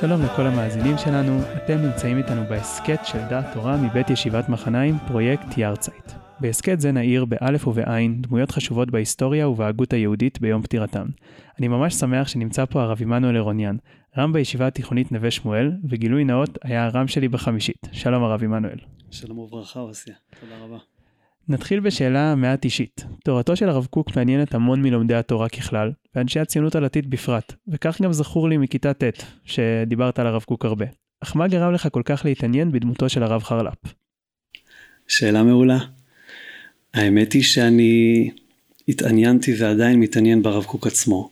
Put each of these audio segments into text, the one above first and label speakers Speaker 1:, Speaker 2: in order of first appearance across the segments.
Speaker 1: שלום לכל המאזינים שלנו, אתם נמצאים איתנו בהסכת של דעת תורה מבית ישיבת מחניים, פרויקט יארצייט. בהסכת זה נעיר באלף ובעין דמויות חשובות בהיסטוריה ובהגות היהודית ביום פטירתם. אני ממש שמח שנמצא פה הרב עמנואל ערוניאן, רם בישיבה התיכונית נווה שמואל, וגילוי נאות היה הרם שלי בחמישית. שלום הרב עמנואל.
Speaker 2: שלום וברכה עושיה, תודה רבה.
Speaker 1: נתחיל בשאלה מעט אישית. תורתו של הרב קוק מעניינת המון מלומדי התורה ככלל, ואנשי הציונות הדתית בפרט, וכך גם זכור לי מכיתה ט', שדיברת על הרב קוק הרבה. אך מה גרם לך כל כך להתעניין בדמותו של הרב חרל"פ?
Speaker 2: שאלה מעולה. האמת היא שאני התעניינתי ועדיין מתעניין ברב קוק עצמו,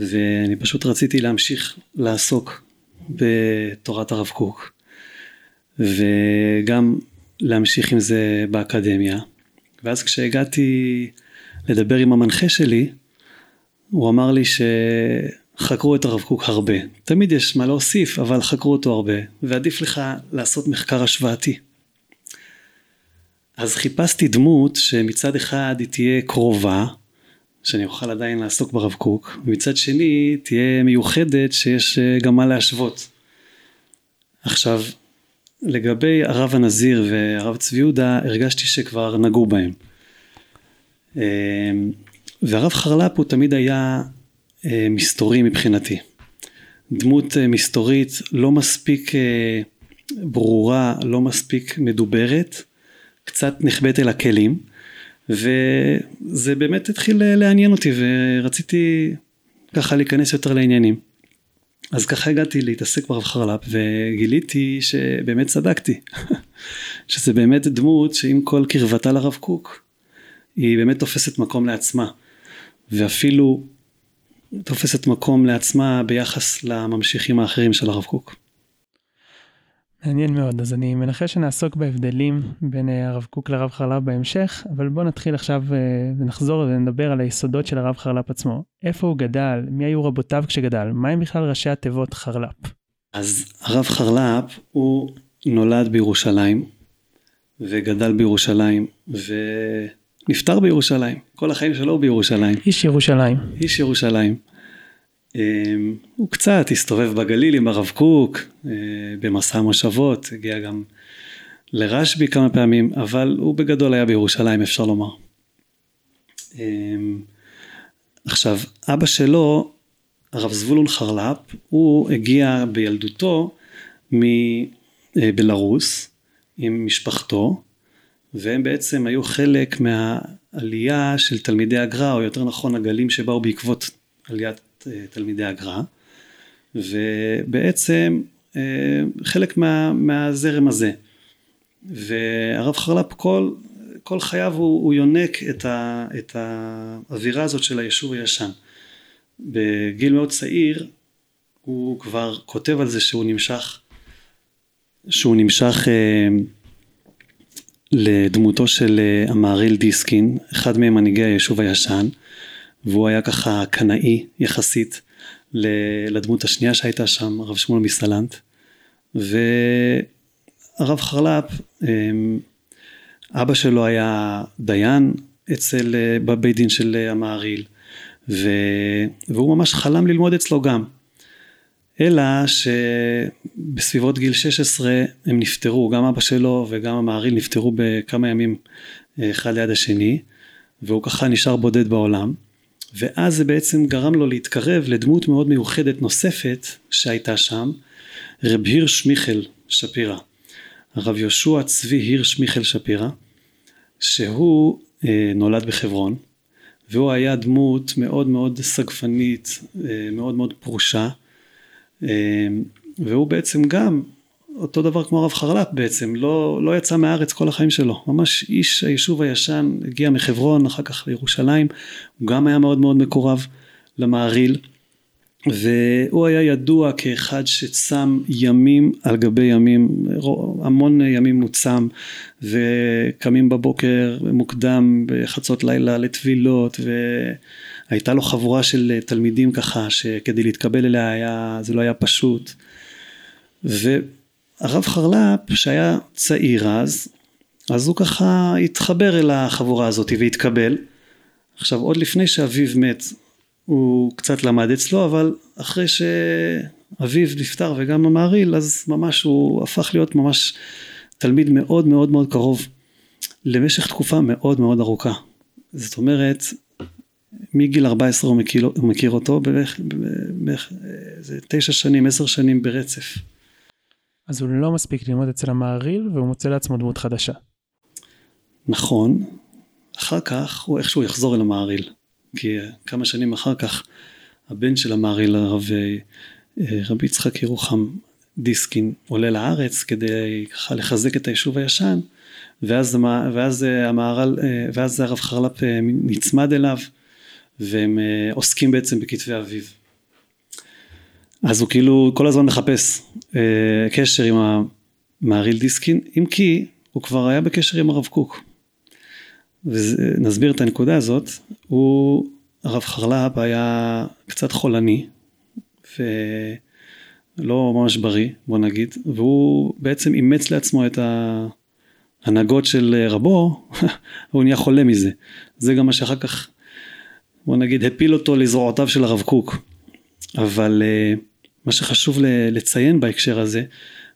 Speaker 2: ואני פשוט רציתי להמשיך לעסוק בתורת הרב קוק, וגם להמשיך עם זה באקדמיה. ואז כשהגעתי לדבר עם המנחה שלי, הוא אמר לי שחקרו את הרב קוק הרבה. תמיד יש מה להוסיף, אבל חקרו אותו הרבה, ועדיף לך לעשות מחקר השוואתי. אז חיפשתי דמות שמצד אחד היא תהיה קרובה, שאני אוכל עדיין לעסוק ברב קוק, ומצד שני תהיה מיוחדת שיש גם מה להשוות. עכשיו, לגבי הרב הנזיר והרב צבי יהודה הרגשתי שכבר נגעו בהם. אמ, והרב חרל"פ הוא תמיד היה אה, מסתורי מבחינתי. דמות אה, מסתורית לא מספיק אה, ברורה, לא מספיק מדוברת, קצת נחבאת אל הכלים, וזה באמת התחיל לעניין אותי ורציתי ככה להיכנס יותר לעניינים. אז ככה הגעתי להתעסק ברב חרל"פ וגיליתי שבאמת צדקתי. שזה באמת דמות שעם כל קרבתה לרב קוק היא באמת תופסת מקום לעצמה ואפילו תופסת מקום לעצמה ביחס לממשיכים האחרים של הרב קוק.
Speaker 1: מעניין מאוד, אז אני מנחש שנעסוק בהבדלים בין אה, הרב קוק לרב חרל"פ בהמשך, אבל בוא נתחיל עכשיו אה, ונחזור ונדבר על היסודות של הרב חרל"פ עצמו. איפה הוא גדל, מי היו רבותיו כשגדל, מה הם בכלל ראשי התיבות חרל"פ?
Speaker 2: אז הרב חרל"פ הוא נולד בירושלים, וגדל בירושלים, ונפטר בירושלים. כל החיים שלו הוא בירושלים.
Speaker 1: איש ירושלים.
Speaker 2: איש ירושלים. אמ, הוא קצת הסתובב בגליל עם הרב קוק, אה, במסע המושבות, הגיע גם לרשב"י כמה פעמים, אבל הוא בגדול היה בירושלים אפשר לומר. אמ, עכשיו, אבא שלו, הרב זבולון חרל"פ, הוא הגיע בילדותו מבלרוס עם משפחתו, והם בעצם היו חלק מהעלייה של תלמידי הגר"א, או יותר נכון הגלים שבאו בעקבות עליית אה, תלמידי הגר"א, ובעצם אה, חלק מה, מהזרם הזה. והרב חרל"פ כל, כל חייו הוא, הוא יונק את, ה, את האווירה הזאת של היישוב הישן. בגיל מאוד צעיר הוא כבר כותב על זה שהוא נמשך, שהוא נמשך אה, לדמותו של אה, המהריל דיסקין, אחד ממנהיגי היישוב הישן, והוא היה ככה קנאי יחסית לדמות השנייה שהייתה שם, הרב שמואל מסלנט. והרב חרל"פ, אמ, אבא שלו היה דיין אצל, אה, בבית דין של אה, המהריל, והוא ממש חלם ללמוד אצלו גם. אלא שבסביבות גיל 16 הם נפטרו, גם אבא שלו וגם המהריל נפטרו בכמה ימים אה, אחד ליד השני, והוא ככה נשאר בודד בעולם. ואז זה בעצם גרם לו להתקרב לדמות מאוד מיוחדת נוספת שהייתה שם, רב הירש מיכל שפירא. הרב יהושע צבי הירש מיכל שפירא, שהוא אה, נולד בחברון, והוא היה דמות מאוד מאוד סגפנית, אה, מאוד מאוד פרושה, אה, והוא בעצם גם אותו דבר כמו הרב חרל"פ בעצם, לא, לא יצא מהארץ כל החיים שלו, ממש איש היישוב הישן, הגיע מחברון, אחר כך לירושלים, הוא גם היה מאוד מאוד מקורב למעריל, והוא היה ידוע כאחד שצם ימים על גבי ימים, המון ימים הוא צם, וקמים בבוקר מוקדם בחצות לילה לטבילות, והייתה לו חבורה של תלמידים ככה, שכדי להתקבל אליה היה, זה לא היה פשוט. ו... הרב חרל"פ שהיה צעיר אז, אז הוא ככה התחבר אל החבורה הזאת והתקבל. עכשיו עוד לפני שאביו מת הוא קצת למד אצלו אבל אחרי אביו נפטר וגם המעריל, אז ממש הוא הפך להיות ממש תלמיד מאוד מאוד מאוד קרוב למשך תקופה מאוד מאוד ארוכה. זאת אומרת, מגיל 14 הוא מכיר, הוא מכיר אותו בערך, איזה תשע שנים, עשר שנים ברצף.
Speaker 1: אז הוא לא מספיק ללמוד אצל המעריל והוא מוצא לעצמו דמות חדשה.
Speaker 2: נכון, אחר כך הוא איכשהו יחזור אל המעריל. כי כמה שנים אחר כך הבן של המעריל הרב אה, רבי יצחק ירוחם דיסקין עולה לארץ כדי ככה לחזק את היישוב הישן ואז, ואז המהר"ל, אה, ואז הרב חרל"פ אה, נצמד אליו והם עוסקים בעצם בכתבי אביו. אז הוא כאילו כל הזמן מחפש קשר עם המהריל דיסקין אם כי הוא כבר היה בקשר עם הרב קוק ונסביר את הנקודה הזאת, הוא, הרב חרל"פ היה קצת חולני ולא ממש בריא בוא נגיד, והוא בעצם אימץ לעצמו את ההנהגות של רבו, הוא נהיה חולה מזה. זה גם מה שאחר כך בוא נגיד הפיל אותו לזרועותיו של הרב קוק. אבל אה, מה שחשוב לציין בהקשר הזה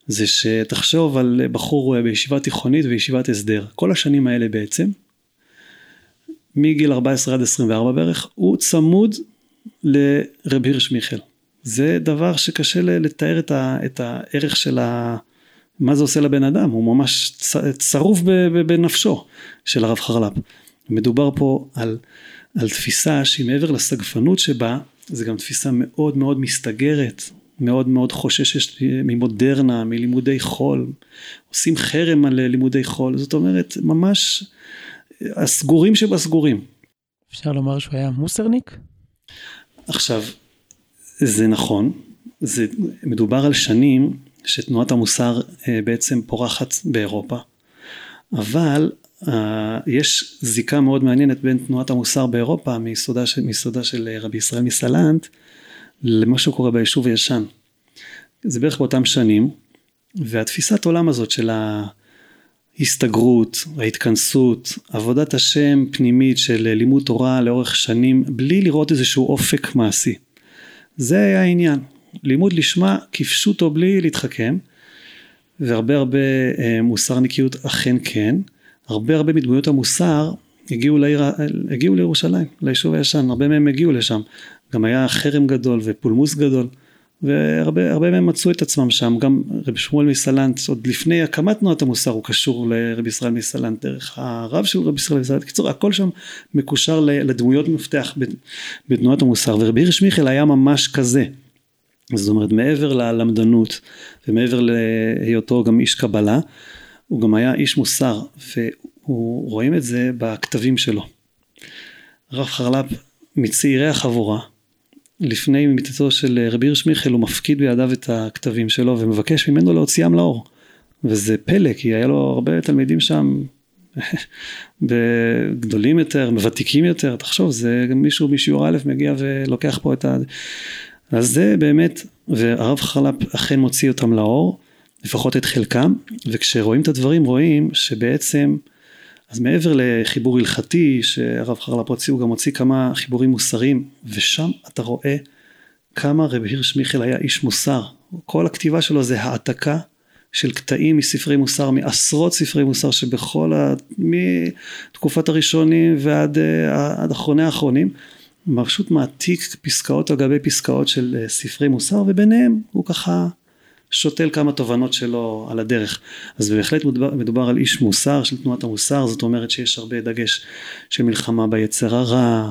Speaker 2: זה שתחשוב על בחור בישיבה תיכונית וישיבת הסדר כל השנים האלה בעצם מגיל 14 עד 24 בערך, הוא צמוד לרב הירש מיכל. זה דבר שקשה לתאר את, ה, את הערך של ה... מה זה עושה לבן אדם, הוא ממש צרוף בנפשו של הרב חרל"פ. מדובר פה על, על תפיסה שהיא מעבר לסגפנות שבה, זה גם תפיסה מאוד מאוד מסתגרת, מאוד מאוד חוששת ממודרנה, מלימודי חול, עושים חרם על לימודי חול, זאת אומרת ממש הסגורים שבסגורים.
Speaker 1: אפשר לומר שהוא היה מוסרניק?
Speaker 2: עכשיו, זה נכון, זה מדובר על שנים שתנועת המוסר אה, בעצם פורחת באירופה, אבל uh, יש זיקה מאוד מעניינת בין תנועת המוסר באירופה מיסודה של, מיסודה של אה, רבי ישראל מסלנט למה שקורה ביישוב הישן. זה בערך באותם שנים, והתפיסת עולם הזאת של ה... הסתגרות, ההתכנסות, עבודת השם פנימית של לימוד תורה לאורך שנים בלי לראות איזשהו אופק מעשי. זה היה העניין, לימוד לשמה כפשוטו בלי להתחכם והרבה הרבה אה, מוסרניקיות אכן כן, הרבה הרבה מדמויות המוסר הגיעו, לעיר, הגיעו לירושלים, ליישוב הישן, הרבה מהם הגיעו לשם, גם היה חרם גדול ופולמוס גדול והרבה מהם מצאו את עצמם שם, גם רבי שמואל מסלנט, עוד לפני הקמת תנועת המוסר הוא קשור לרבי ישראל מסלנט, דרך הרב של רבי ישראל מסלנט, בקיצור הכל שם מקושר לדמויות מפתח בתנועת המוסר, ורבי הירש מיכאל היה ממש כזה, זאת אומרת מעבר ללמדנות ומעבר להיותו גם איש קבלה, הוא גם היה איש מוסר, ורואים את זה בכתבים שלו. הרב חרל"פ מצעירי החבורה לפני מיתתו של אה, רבי הירש מיכל הוא מפקיד בידיו את הכתבים שלו ומבקש ממנו להוציאם לאור. וזה פלא כי היה לו הרבה תלמידים שם גדולים יותר, ותיקים יותר, תחשוב זה גם מישהו משיעור א' מגיע ולוקח פה את ה... אז זה באמת, והרב חלפ אכן מוציא אותם לאור, לפחות את חלקם, וכשרואים את הדברים רואים שבעצם אז מעבר לחיבור הלכתי שהרב חרל"פ הוציא, הוא גם הוציא כמה חיבורים מוסריים, ושם אתה רואה כמה רב הירש מיכל היה איש מוסר. כל הכתיבה שלו זה העתקה של קטעים מספרי מוסר, מעשרות ספרי מוסר שבכל, ה... מתקופת הראשונים ועד עד אחרוני האחרונים, פשוט מעתיק פסקאות על גבי פסקאות של אה, ספרי מוסר, וביניהם הוא ככה שותל כמה תובנות שלו על הדרך. אז בהחלט מדובר, מדובר על איש מוסר של תנועת המוסר, זאת אומרת שיש הרבה דגש של מלחמה ביצר הרע,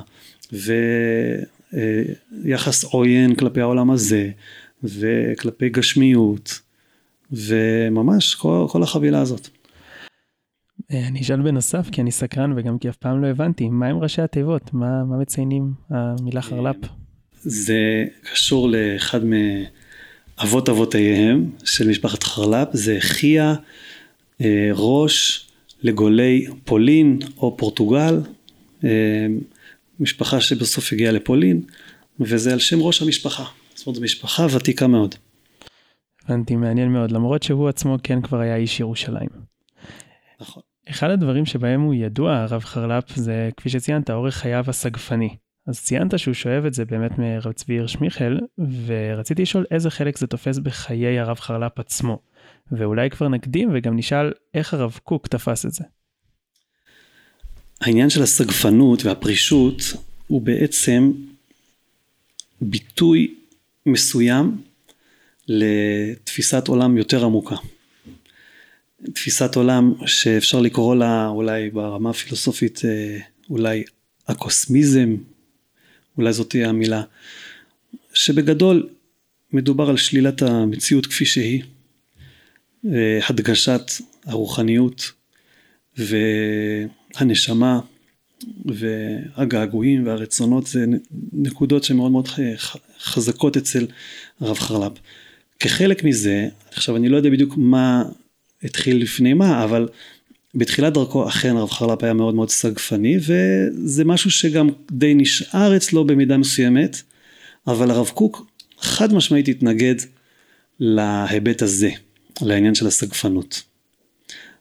Speaker 2: ויחס עוין כלפי העולם הזה, וכלפי גשמיות, וממש כל, כל החבילה הזאת.
Speaker 1: אה, אני אשאל בנוסף, כי אני סקרן וגם כי אף פעם לא הבנתי, מה הם ראשי התיבות? מה, מה מציינים המילה חרל"פ?
Speaker 2: זה קשור לאחד מ... אבות אבותיהם של משפחת חרל"פ זה חייה אה, ראש לגולי פולין או פורטוגל, אה, משפחה שבסוף הגיעה לפולין, וזה על שם ראש המשפחה. זאת אומרת, זו משפחה ותיקה מאוד.
Speaker 1: הבנתי, מעניין מאוד, למרות שהוא עצמו כן כבר היה איש ירושלים.
Speaker 2: נכון.
Speaker 1: אחד הדברים שבהם הוא ידוע, הרב חרל"פ, זה כפי שציינת, אורך חייו הסגפני. אז ציינת שהוא שואב את זה באמת מרב צבי הירש מיכל, ורציתי לשאול איזה חלק זה תופס בחיי הרב חרל"פ עצמו. ואולי כבר נקדים וגם נשאל איך הרב קוק תפס את זה.
Speaker 2: העניין של הסגפנות והפרישות הוא בעצם ביטוי מסוים לתפיסת עולם יותר עמוקה. תפיסת עולם שאפשר לקרוא לה אולי ברמה הפילוסופית אה, אולי הקוסמיזם, אולי זאת תהיה המילה, שבגדול מדובר על שלילת המציאות כפי שהיא, הדגשת הרוחניות והנשמה והגעגועים והרצונות זה נקודות שמאוד מאוד חזקות אצל הרב חרל"פ. כחלק מזה, עכשיו אני לא יודע בדיוק מה התחיל לפני מה, אבל בתחילת דרכו אכן הרב חרל"פ היה מאוד מאוד סגפני וזה משהו שגם די נשאר אצלו במידה מסוימת, אבל הרב קוק חד משמעית התנגד להיבט הזה, לעניין של הסגפנות.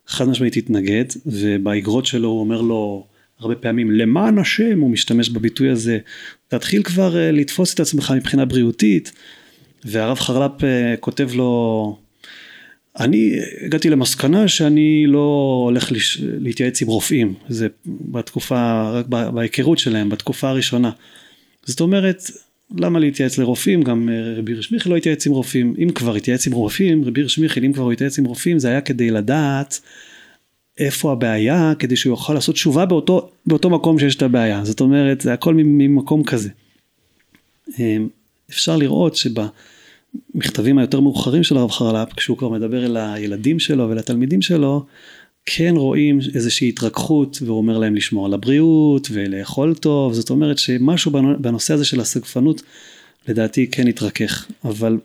Speaker 2: חד משמעית התנגד ובאגרות שלו הוא אומר לו הרבה פעמים למען השם הוא משתמש בביטוי הזה תתחיל כבר אה, לתפוס את עצמך מבחינה בריאותית והרב חרל"פ אה, כותב לו אני הגעתי למסקנה שאני לא הולך לש... להתייעץ עם רופאים. זה בתקופה רק בהיכרות שלהם בתקופה הראשונה. זאת אומרת למה להתייעץ לרופאים? גם אה, רבי רשמיכל לא התייעץ עם רופאים. אם כבר התייעץ עם רופאים רבי רשמיכל אם כבר הוא התייעץ עם רופאים זה היה כדי לדעת איפה הבעיה כדי שהוא יוכל לעשות תשובה באותו, באותו מקום שיש את הבעיה. זאת אומרת זה הכל ממקום כזה. אמ, אפשר לראות שבמכתבים היותר מאוחרים של הרב חרל"פ כשהוא כבר מדבר אל הילדים שלו ולתלמידים שלו כן רואים איזושהי התרככות והוא אומר להם לשמור על הבריאות ולאכול טוב זאת אומרת שמשהו בנושא הזה של הסגפנות לדעתי כן התרכך אבל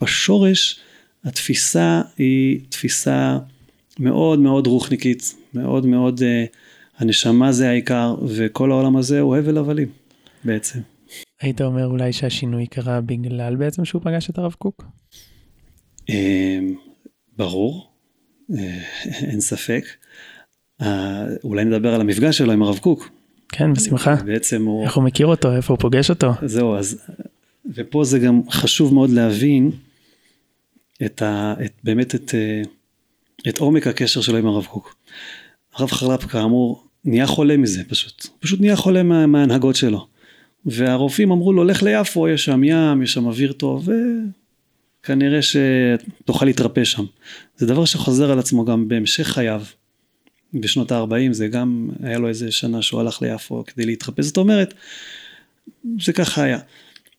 Speaker 2: בשורש התפיסה היא תפיסה מאוד מאוד רוחניקית, מאוד מאוד, uh, הנשמה זה העיקר, וכל העולם הזה הוא הבל הבלים בעצם.
Speaker 1: היית אומר אולי שהשינוי קרה בגלל בעצם שהוא פגש את הרב קוק?
Speaker 2: Uh, ברור, uh, אין ספק. Uh, אולי נדבר על המפגש שלו עם הרב קוק.
Speaker 1: כן, בשמחה.
Speaker 2: בעצם הוא...
Speaker 1: איך הוא מכיר אותו, איפה הוא פוגש אותו.
Speaker 2: זהו, אז... ופה זה גם חשוב מאוד להבין את ה... את, באמת את... Uh, את עומק הקשר שלו עם הרב קוק. הרב חרל"פ כאמור נהיה חולה מזה פשוט, פשוט נהיה חולה מה, מההנהגות שלו. והרופאים אמרו לו לך ליפו יש שם ים יש שם אוויר טוב וכנראה שתוכל להתרפא שם. זה דבר שחוזר על עצמו גם בהמשך חייו. בשנות ה-40 זה גם היה לו איזה שנה שהוא הלך ליפו כדי להתרפא זאת אומרת זה ככה היה.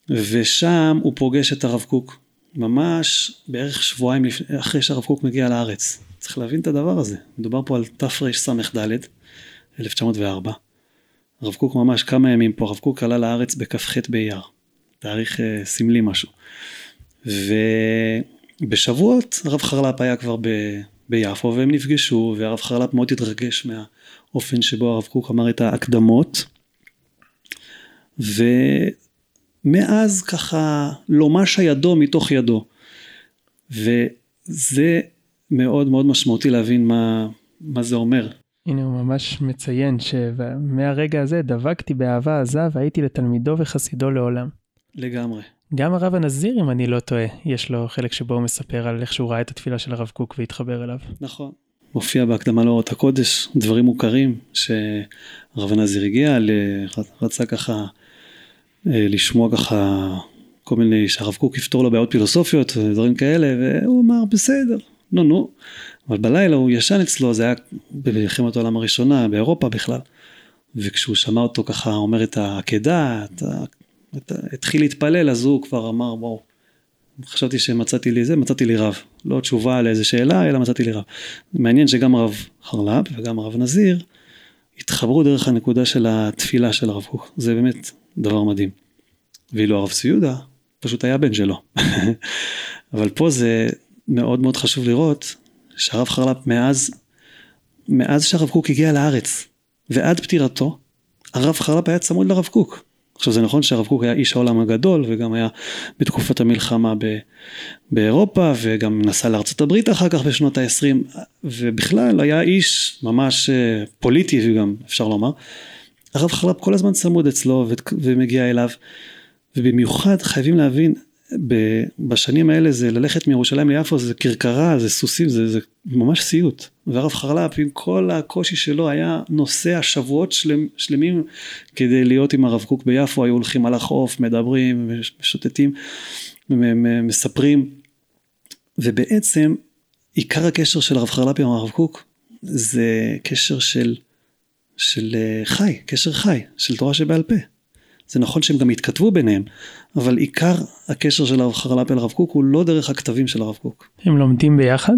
Speaker 2: ושם הוא פוגש את הרב קוק ממש בערך שבועיים לפני, אחרי שהרב קוק מגיע לארץ. צריך להבין את הדבר הזה. מדובר פה על תרס"ד, 1904. הרב קוק ממש כמה ימים פה, הרב קוק עלה לארץ בכ"ח באייר, תאריך uh, סמלי משהו. ובשבועות הרב חרל"פ היה כבר ב... ביפו והם נפגשו והרב חרל"פ מאוד התרגש מהאופן שבו הרב קוק אמר את ההקדמות. ומאז ככה לא משה ידו מתוך ידו. וזה מאוד מאוד משמעותי להבין מה, מה זה אומר.
Speaker 1: הנה הוא ממש מציין שמהרגע הזה דבקתי באהבה עזה והייתי לתלמידו וחסידו לעולם.
Speaker 2: לגמרי.
Speaker 1: גם הרב הנזיר, אם אני לא טועה, יש לו חלק שבו הוא מספר על איך שהוא ראה את התפילה של הרב קוק והתחבר אליו.
Speaker 2: נכון. מופיע בהקדמה לאורות הקודש, דברים מוכרים, שהרב הנזיר הגיע, רצה ככה אה, לשמוע ככה כל מיני, שהרב קוק יפתור לו בעיות פילוסופיות ודברים כאלה, והוא אמר בסדר, נו נו, אבל בלילה הוא ישן אצלו, זה היה במלחמת העולם הראשונה, באירופה בכלל. וכשהוא שמע אותו ככה אומר את העקדה, התחיל להתפלל, אז הוא כבר אמר, בואו, חשבתי שמצאתי לי זה, מצאתי לי רב. לא תשובה לאיזה שאלה, אלא מצאתי לי רב. מעניין שגם הרב חרל"פ וגם הרב נזיר התחברו דרך הנקודה של התפילה של הרב קוק. זה באמת דבר מדהים. ואילו הרב צבי יהודה פשוט היה בן שלו. אבל פה זה מאוד מאוד חשוב לראות שהרב חרל"פ מאז, מאז שהרב קוק הגיע לארץ ועד פטירתו, הרב חרל"פ היה צמוד לרב קוק. עכשיו זה נכון שהרב קוק היה איש העולם הגדול וגם היה בתקופת המלחמה ב, באירופה וגם נסע לארצות הברית אחר כך בשנות ה-20 ובכלל היה איש ממש אה, פוליטי גם אפשר לומר הרב חרל"פ כל הזמן צמוד אצלו ומגיע אליו, ובמיוחד חייבים להבין, בשנים האלה זה ללכת מירושלים ליפו זה כרכרה, זה סוסים, זה, זה ממש סיוט. והרב חרל"פ עם כל הקושי שלו היה נוסע שבועות שלם, שלמים כדי להיות עם הרב קוק ביפו, היו הולכים על החוף, מדברים, משוטטים, מספרים, ובעצם עיקר הקשר של הרב חרל"פ עם הרב קוק זה קשר של, של אה, חי, קשר חי, של תורה שבעל פה. זה נכון שהם גם התכתבו ביניהם, אבל עיקר הקשר של הרב חרל"פ אל הרב קוק הוא לא דרך הכתבים של הרב קוק.
Speaker 1: הם לומדים ביחד?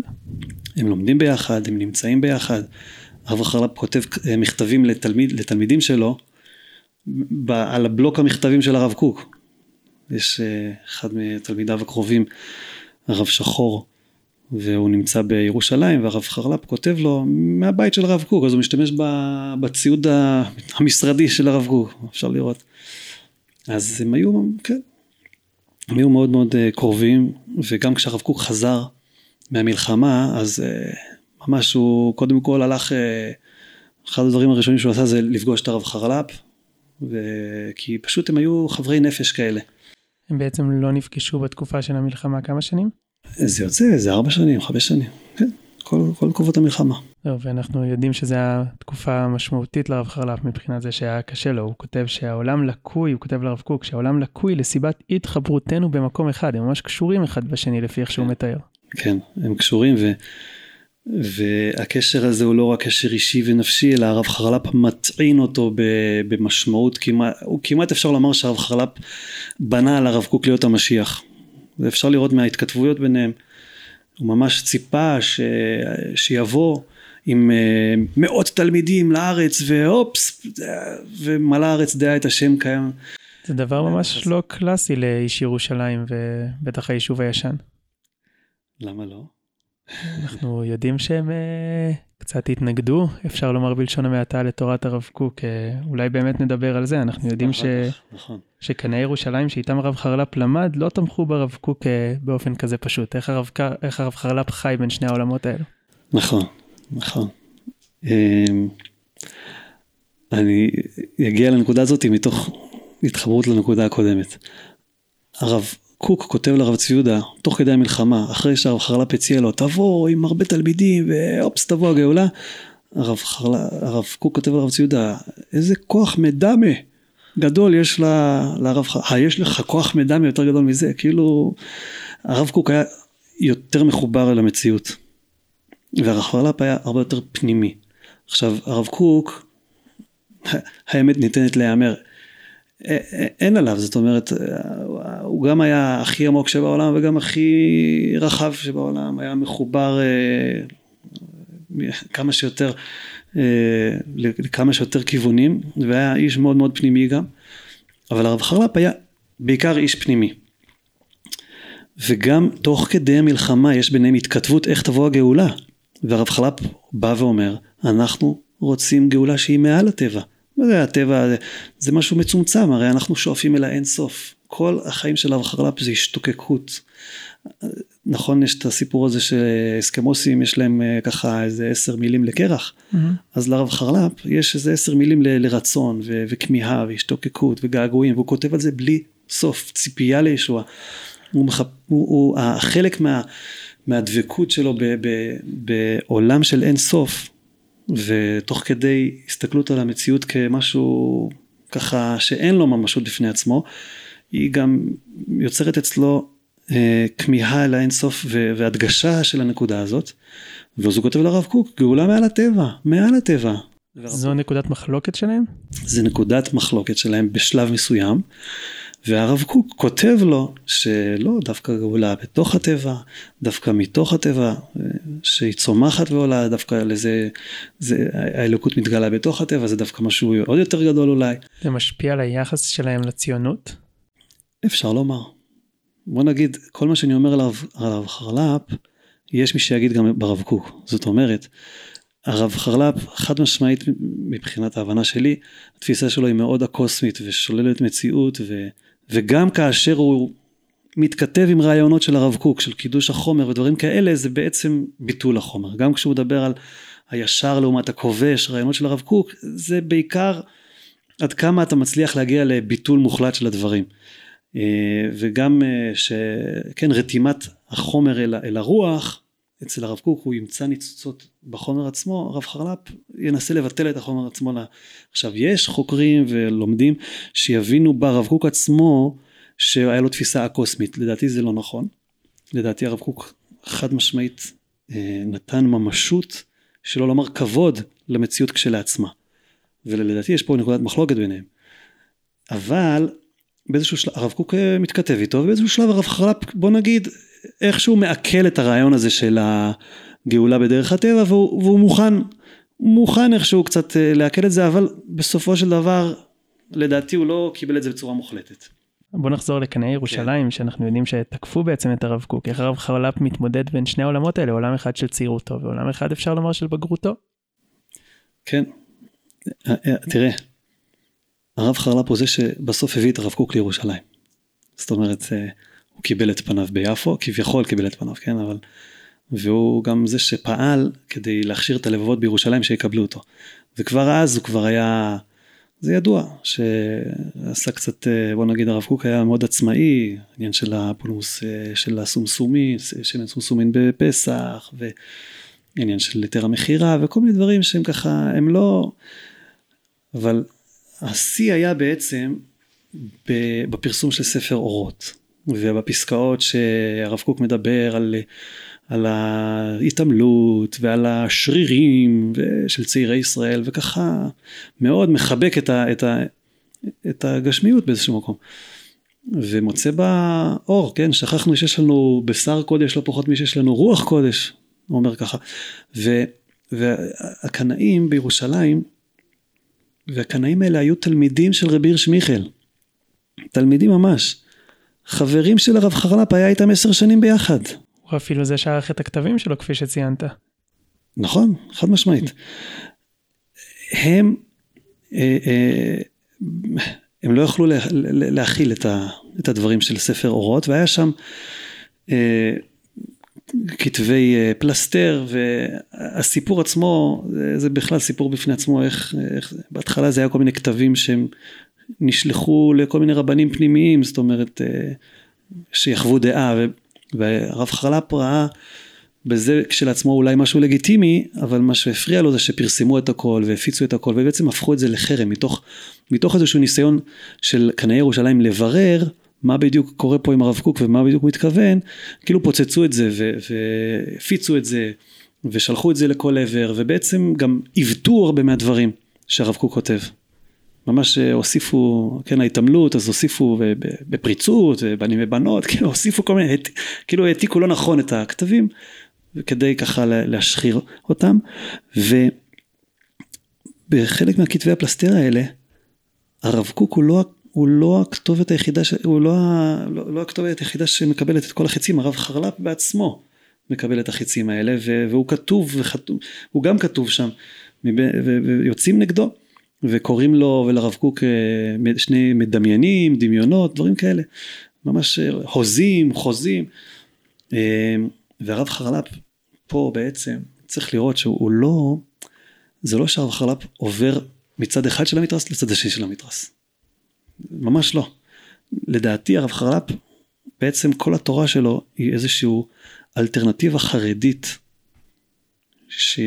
Speaker 2: הם לומדים ביחד, הם נמצאים ביחד. הרב חרל"פ כותב אה, מכתבים לתלמיד, לתלמידים שלו על הבלוק המכתבים של הרב קוק. יש אה, אחד מתלמידיו הקרובים, הרב שחור, והוא נמצא בירושלים והרב חרל"פ כותב לו מהבית של הרב קוק אז הוא משתמש בציוד המשרדי של הרב קוק אפשר לראות אז הם היו כן הם היו מאוד מאוד אה, קרובים וגם כשהרב קוק חזר מהמלחמה אז אה, ממש הוא קודם כל הלך אה, אחד הדברים הראשונים שהוא עשה זה לפגוש את הרב חרל"פ כי פשוט הם היו חברי נפש כאלה.
Speaker 1: הם בעצם לא נפגשו בתקופה של המלחמה כמה שנים?
Speaker 2: זה יוצא איזה ארבע שנים, חמש שנים, כן, כל, כל תקופות המלחמה.
Speaker 1: לא, ואנחנו יודעים שזו התקופה המשמעותית לרב חרל"פ מבחינת זה שהיה קשה לו, הוא כותב שהעולם לקוי, הוא כותב לרב קוק, שהעולם לקוי לסיבת התחברותנו במקום אחד, הם ממש קשורים אחד בשני לפי איך שהוא כן. מתאר.
Speaker 2: כן, הם קשורים ו... והקשר הזה הוא לא רק קשר אישי ונפשי, אלא הרב חרל"פ מטעין אותו במשמעות כמעט, הוא כמעט אפשר לומר שהרב חרל"פ בנה על הרב קוק להיות המשיח. ואפשר לראות מההתכתבויות ביניהם, הוא ממש ציפה ש... שיבוא עם אה, מאות תלמידים לארץ והופס, ומלא הארץ דעה את השם קיים.
Speaker 1: זה דבר ממש לא קלאסי לאיש ירושלים ובטח היישוב הישן.
Speaker 2: למה לא?
Speaker 1: אנחנו יודעים שהם אה, קצת התנגדו, אפשר לומר בלשון המעטה, לתורת הרב קוק. אה, אולי באמת נדבר על זה, אנחנו יודעים ש... נכון. שקנאי ירושלים שאיתם הרב חרל"פ למד, לא תמכו ברב קוק אה, באופן כזה פשוט. איך הרב, איך הרב חרל"פ חי בין שני העולמות האלו?
Speaker 2: נכון, נכון. אמ, אני אגיע לנקודה הזאת מתוך התחברות לנקודה הקודמת. הרב קוק כותב לרב צבי יהודה, תוך כדי המלחמה, אחרי שהרב חרל"פ הציע לו, תבוא עם הרבה תלמידים ואופס תבוא הגאולה, הרב, חרלה, הרב קוק כותב לרב צבי יהודה, איזה כוח מדמה גדול יש לה, לרב חרל"פ, אה, יש לך כוח מדמה יותר גדול מזה, כאילו, הרב קוק היה יותר מחובר אל המציאות, והרב חרל"פ היה הרבה יותר פנימי. עכשיו, הרב קוק, האמת ניתנת להיאמר, אין עליו, זאת אומרת, הוא גם היה הכי עמוק שבעולם וגם הכי רחב שבעולם, היה מחובר אה, כמה שיותר, אה, לכמה שיותר כיוונים, והיה איש מאוד מאוד פנימי גם, אבל הרב חרל"פ היה בעיקר איש פנימי. וגם תוך כדי המלחמה יש ביניהם התכתבות איך תבוא הגאולה, והרב חרל"פ בא ואומר, אנחנו רוצים גאולה שהיא מעל הטבע. מה זה הטבע, זה משהו מצומצם, הרי אנחנו שואפים אל האין סוף. כל החיים של הרב חרל"פ זה השתוקקות. נכון, יש את הסיפור הזה שאסקמוסים יש להם אה, ככה איזה עשר מילים לקרח, mm-hmm. אז לרב חרל"פ יש איזה עשר מילים ל- לרצון ו- וכמיהה והשתוקקות וגעגועים, והוא כותב על זה בלי סוף, ציפייה לישוע. הוא, מחפ... הוא, הוא חלק מה, מהדבקות שלו ב, ב, בעולם של אין סוף, ותוך כדי הסתכלות על המציאות כמשהו ככה שאין לו ממשות בפני עצמו, היא גם יוצרת אצלו אה, כמיהה אל האינסוף והדגשה של הנקודה הזאת. ואז הוא כותב לרב קוק, גאולה מעל הטבע, מעל הטבע.
Speaker 1: זו נקודת מחלוקת שלהם?
Speaker 2: זה נקודת מחלוקת שלהם בשלב מסוים. והרב קוק כותב לו שלא, דווקא גאולה בתוך הטבע, דווקא מתוך הטבע, שהיא צומחת ועולה, דווקא לזה, זה, האלוקות מתגלה בתוך הטבע, זה דווקא משהו עוד יותר גדול אולי.
Speaker 1: זה משפיע על היחס שלהם לציונות?
Speaker 2: אפשר לומר. בוא נגיד, כל מה שאני אומר על הרב חרל"פ, יש מי שיגיד גם ברב קוק. זאת אומרת, הרב חרל"פ חד משמעית מבחינת ההבנה שלי, התפיסה שלו היא מאוד הקוסמית ושוללת מציאות ו... וגם כאשר הוא מתכתב עם רעיונות של הרב קוק, של קידוש החומר ודברים כאלה, זה בעצם ביטול החומר. גם כשהוא מדבר על הישר לעומת הכובש, רעיונות של הרב קוק, זה בעיקר עד כמה אתה מצליח להגיע לביטול מוחלט של הדברים. אה, וגם אה, שכן רתימת החומר אל, אל הרוח אצל הרב קוק הוא ימצא ניצוצות בחומר עצמו הרב חרל"פ ינסה לבטל את החומר עצמו עכשיו יש חוקרים ולומדים שיבינו ברב קוק עצמו שהיה לו תפיסה אקוסמית לדעתי זה לא נכון. לדעתי הרב קוק חד משמעית אה, נתן ממשות שלא לומר כבוד למציאות כשלעצמה. ולדעתי יש פה נקודת מחלוקת ביניהם. אבל באיזשהו שלב, הרב קוק אה, מתכתב איתו, ובאיזשהו שלב הרב חרל"פ, בוא נגיד, איכשהו מעכל את הרעיון הזה של הגאולה בדרך הטבע, והוא, והוא מוכן, מוכן איכשהו קצת אה, לעכל את זה, אבל בסופו של דבר, לדעתי הוא לא קיבל את זה בצורה מוחלטת.
Speaker 1: בוא נחזור לקנאי ירושלים כן. שאנחנו יודעים שתקפו בעצם את הרב קוק איך הרב חרל"פ מתמודד בין שני העולמות האלה עולם אחד של צעירותו ועולם אחד אפשר לומר של בגרותו.
Speaker 2: כן תראה הרב חרל"פ הוא זה שבסוף הביא את הרב קוק לירושלים. זאת אומרת, אה, הוא קיבל את פניו ביפו, כביכול קיבל את פניו, כן, אבל... והוא גם זה שפעל כדי להכשיר את הלבבות בירושלים שיקבלו אותו. וכבר אז הוא כבר היה, זה ידוע, שעשה קצת, אה, בוא נגיד הרב קוק היה מאוד עצמאי, עניין של הפולמוס אה, של הסומסומי, שמן סומסומין בפסח, ועניין של היתר המכירה, וכל מיני דברים שהם ככה, הם לא, אבל השיא היה בעצם בפרסום של ספר אורות ובפסקאות שהרב קוק מדבר על, על ההתעמלות ועל השרירים של צעירי ישראל וככה מאוד מחבק את, ה, את, ה, את הגשמיות באיזשהו מקום. ומוצא בה אור, כן, שכחנו שיש לנו בשר קודש לא פחות משיש לנו רוח קודש, הוא אומר ככה. ו, והקנאים בירושלים והקנאים האלה היו תלמידים של רבי הירש מיכל. תלמידים ממש. חברים של הרב חרל"פ היה איתם עשר שנים ביחד.
Speaker 1: הוא אפילו זה שערך את הכתבים שלו כפי שציינת.
Speaker 2: נכון, חד משמעית. הם, אה, אה, הם לא יכלו להכיל את הדברים של ספר אורות והיה שם אה, כתבי פלסתר והסיפור עצמו זה בכלל סיפור בפני עצמו איך, איך בהתחלה זה היה כל מיני כתבים שהם נשלחו לכל מיני רבנים פנימיים זאת אומרת אה, שיחוו דעה והרב חרל"פ ראה בזה כשלעצמו אולי משהו לגיטימי אבל מה שהפריע לו זה שפרסמו את הכל והפיצו את הכל ובעצם הפכו את זה לחרם מתוך, מתוך איזשהו ניסיון של קנאי ירושלים לברר מה בדיוק קורה פה עם הרב קוק ומה בדיוק מתכוון, כאילו פוצצו את זה והפיצו את זה ושלחו את זה לכל עבר ובעצם גם עיוותו הרבה מהדברים שהרב קוק כותב. ממש אה, הוסיפו, כן ההתעמלות אז הוסיפו בפריצות בנים ובנות, כאילו הוסיפו כל מיני, כאילו העתיקו לא נכון את הכתבים כדי ככה להשחיר אותם. ובחלק מהכתבי הפלסטר האלה הרב קוק הוא לא הוא לא הכתובת היחידה, ש... הוא לא, לא, לא הכתובת היחידה שמקבלת את כל החצים, הרב חרל"פ בעצמו מקבל את החצים האלה והוא כתוב הוא גם כתוב שם ויוצאים נגדו וקוראים לו ולרב קוק אה, שני מדמיינים, דמיונות, דברים כאלה, ממש אה, הוזים, חוזים אה, והרב חרל"פ פה בעצם צריך לראות שהוא לא, זה לא שהרב חרל"פ עובר מצד אחד של המתרס לצד השני של המתרס. ממש לא. לדעתי הרב חרל"פ, בעצם כל התורה שלו היא איזושהי אלטרנטיבה חרדית ש...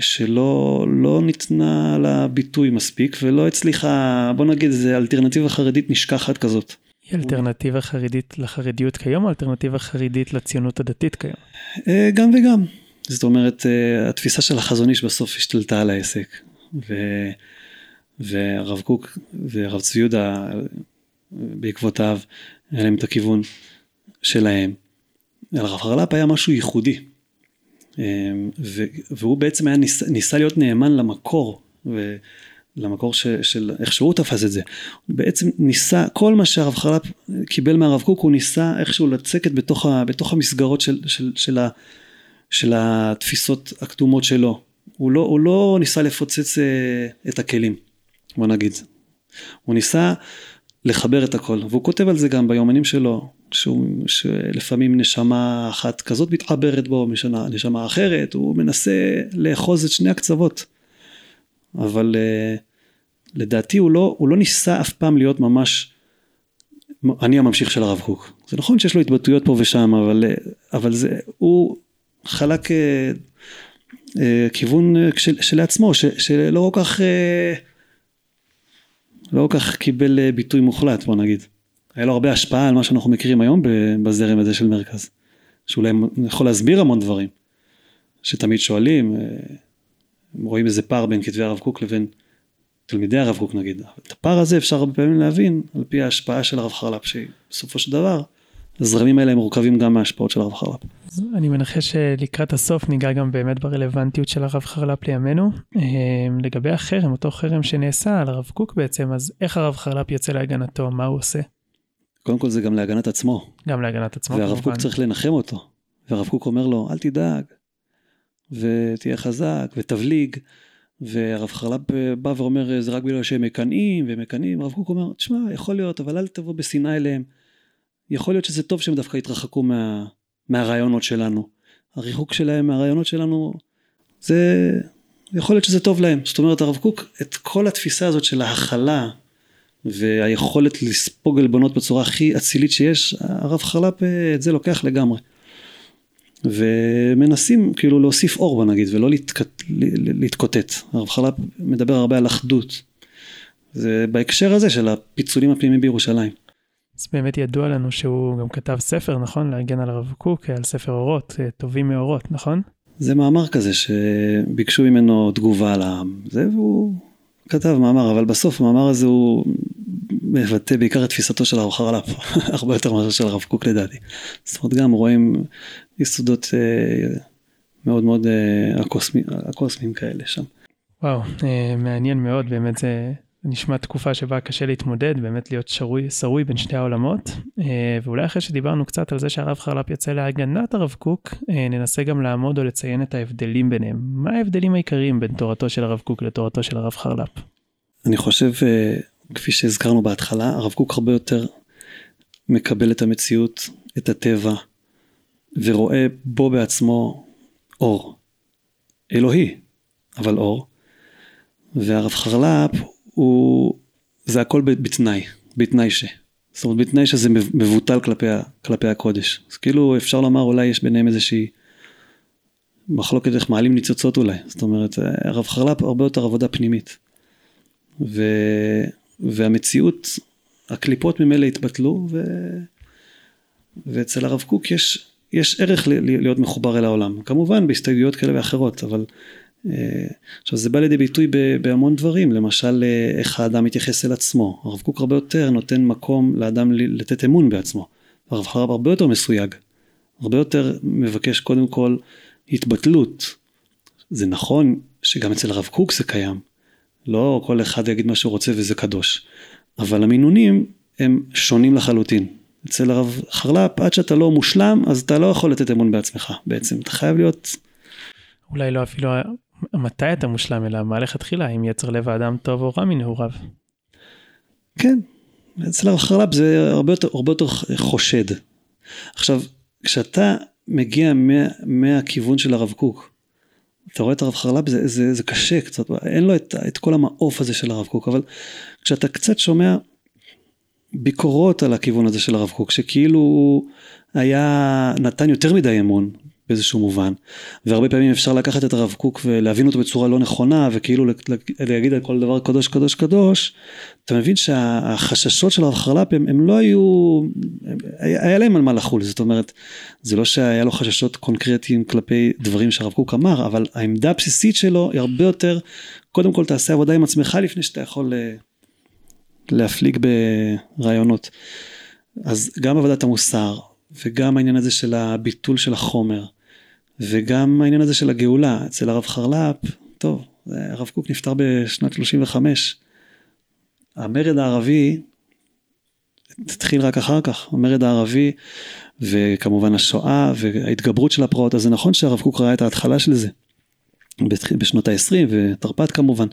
Speaker 2: שלא לא ניתנה לה ביטוי מספיק ולא הצליחה, בוא נגיד איזה אלטרנטיבה חרדית נשכחת כזאת.
Speaker 1: היא אלטרנטיבה חרדית לחרדיות כיום או אלטרנטיבה חרדית לציונות הדתית כיום?
Speaker 2: אה, גם וגם. זאת אומרת, אה, התפיסה של החזון איש בסוף השתלטה על העסק. ו... והרב קוק והרב צבי יהודה בעקבותיו היה להם את הכיוון שלהם. הרב חרל"פ היה משהו ייחודי והוא בעצם היה ניסה, ניסה להיות נאמן למקור ולמקור ש, של איך שהוא תפס את זה. הוא בעצם ניסה כל מה שהרב חרל"פ קיבל מהרב קוק הוא ניסה איכשהו לצקת בתוך, ה, בתוך המסגרות של, של, של, ה, של התפיסות הקדומות שלו. הוא לא, הוא לא ניסה לפוצץ אה, את הכלים. בוא נגיד. הוא ניסה לחבר את הכל, והוא כותב על זה גם ביומנים שלו, שהוא, שלפעמים נשמה אחת כזאת מתחברת בו, משנה, נשמה אחרת, הוא מנסה לאחוז את שני הקצוות. אבל uh, לדעתי הוא לא, הוא לא ניסה אף פעם להיות ממש, אני הממשיך של הרב קוק. זה נכון שיש לו התבטאויות פה ושם, אבל, אבל זה, הוא חלק אה, אה, כיוון של, שלעצמו, ש, שלא כל כך, אה, לא כל כך קיבל אה, ביטוי מוחלט, בוא נגיד. היה לו הרבה השפעה על מה שאנחנו מכירים היום בזרם הזה של מרכז. שאולי יכול להסביר המון דברים, שתמיד שואלים, אה, רואים איזה פער בין כתבי הרב קוק לבין תלמידי הרב קוק נגיד. את הפער הזה אפשר הרבה פעמים להבין על פי ההשפעה של הרב חרל"פ, שבסופו של דבר הזרמים האלה הם מורכבים גם מההשפעות של הרב חרל"פ.
Speaker 1: אני מנחש שלקראת הסוף ניגע גם באמת ברלוונטיות של הרב חרל"פ לימינו. אה, לגבי החרם, אותו חרם שנעשה על הרב קוק בעצם, אז איך הרב חרל"פ יוצא להגנתו, מה הוא עושה?
Speaker 2: קודם כל זה גם להגנת עצמו.
Speaker 1: גם להגנת עצמו
Speaker 2: והרב קוק צריך לנחם אותו. והרב קוק אומר לו, אל תדאג, ותהיה חזק, ותבליג. והרב חרל"פ בא ואומר, זה רק בגלל שהם מקנאים ומקנאים. הרב קוק אומר, תשמע, יכול להיות, אבל אל תבוא בשנאה אליהם. יכול להיות שזה טוב שהם דווקא יתרחקו מה, מהרעיונות שלנו. הריחוק שלהם מהרעיונות שלנו, זה, יכול להיות שזה טוב להם. זאת אומרת, הרב קוק, את כל התפיסה הזאת של ההכלה, והיכולת לספוג עלבונות בצורה הכי אצילית שיש, הרב חרל"פ את זה לוקח לגמרי. ומנסים כאילו להוסיף אור בוא נגיד ולא להתקוטט. להתקוטט. הרב חרל"פ מדבר הרבה על אחדות. זה בהקשר הזה של הפיצולים הפנימיים בירושלים.
Speaker 1: אז באמת ידוע לנו שהוא גם כתב ספר, נכון? להגן על הרב קוק, על ספר אורות, טובים מאורות, נכון?
Speaker 2: זה מאמר כזה שביקשו ממנו תגובה על העם, זה והוא כתב מאמר, אבל בסוף המאמר הזה הוא מבטא בעיקר את תפיסתו של הרב חרל"פ, הרבה יותר מאשר של הרב קוק לדעתי. זאת אומרת גם רואים יסודות אה, מאוד מאוד אה, הקוסמיים, הקוסמיים כאלה שם.
Speaker 1: וואו, אה, מעניין מאוד, באמת זה נשמע תקופה שבה קשה להתמודד, באמת להיות שרוי, שרוי בין שתי העולמות. אה, ואולי אחרי שדיברנו קצת על זה שהרב חרל"פ יצא להגנת הרב קוק, אה, ננסה גם לעמוד או לציין את ההבדלים ביניהם. מה ההבדלים העיקריים בין תורתו של הרב קוק לתורתו של הרב חרל"פ?
Speaker 2: אני חושב, אה, כפי שהזכרנו בהתחלה, הרב קוק הרבה יותר מקבל את המציאות, את הטבע, ורואה בו בעצמו אור. אלוהי, אבל אור. והרב חרל"פ הוא, זה הכל בתנאי, בתנאי ש. זאת אומרת בתנאי שזה מבוטל כלפי, כלפי הקודש. אז כאילו אפשר לומר אולי יש ביניהם איזושהי מחלוקת איך מעלים ניצוצות אולי. זאת אומרת הרב חרל"פ הרבה יותר עבודה פנימית. ו, והמציאות, הקליפות ממילא התבטלו ו, ואצל הרב קוק יש, יש ערך להיות מחובר אל העולם. כמובן בהסתייגויות כאלה ואחרות אבל אה, עכשיו זה בא לידי ביטוי בהמון דברים, למשל אה, איך האדם מתייחס אל עצמו. הרב קוק הרבה יותר נותן מקום לאדם לתת אמון בעצמו. הרב חרב הרבה יותר מסויג, הרבה יותר מבקש קודם כל התבטלות. זה נכון שגם אצל הרב קוק זה קיים, לא כל אחד יגיד מה שהוא רוצה וזה קדוש, אבל המינונים הם שונים לחלוטין. אצל הרב חרל"פ עד שאתה לא מושלם אז אתה לא יכול לתת אמון בעצמך בעצם, אתה חייב להיות
Speaker 1: אולי לא אפילו מתי אתה מושלם אלא מה לכתחילה אם יצר לב האדם טוב או רע מנעוריו.
Speaker 2: כן, אצל הרב חרל"פ זה הרבה יותר, הרבה יותר חושד. עכשיו, כשאתה מגיע מה, מהכיוון של הרב קוק, אתה רואה את הרב חרל"פ זה, זה, זה קשה קצת, אין לו את, את כל המעוף הזה של הרב קוק, אבל כשאתה קצת שומע ביקורות על הכיוון הזה של הרב קוק, שכאילו הוא היה, נתן יותר מדי אמון באיזשהו מובן. והרבה פעמים אפשר לקחת את הרב קוק ולהבין אותו בצורה לא נכונה וכאילו להגיד על כל דבר קדוש קדוש קדוש. אתה מבין שהחששות של הרב חרל"פ הם, הם לא היו, היה להם על מה לחול, זאת אומרת, זה לא שהיה לו חששות קונקרטיים כלפי דברים שהרב קוק אמר, אבל העמדה הבסיסית שלו היא הרבה יותר, קודם כל תעשה עבודה עם עצמך לפני שאתה יכול אה, להפליג ברעיונות. אז גם עבודת המוסר וגם העניין הזה של הביטול של החומר וגם העניין הזה של הגאולה, אצל הרב חרל"פ, טוב, הרב קוק נפטר בשנת 35. המרד הערבי התחיל רק אחר כך, המרד הערבי וכמובן השואה וההתגברות של הפרעות, אז זה נכון שהרב קוק ראה את ההתחלה של זה בשנות ה-20 ותרפ"ט כמובן,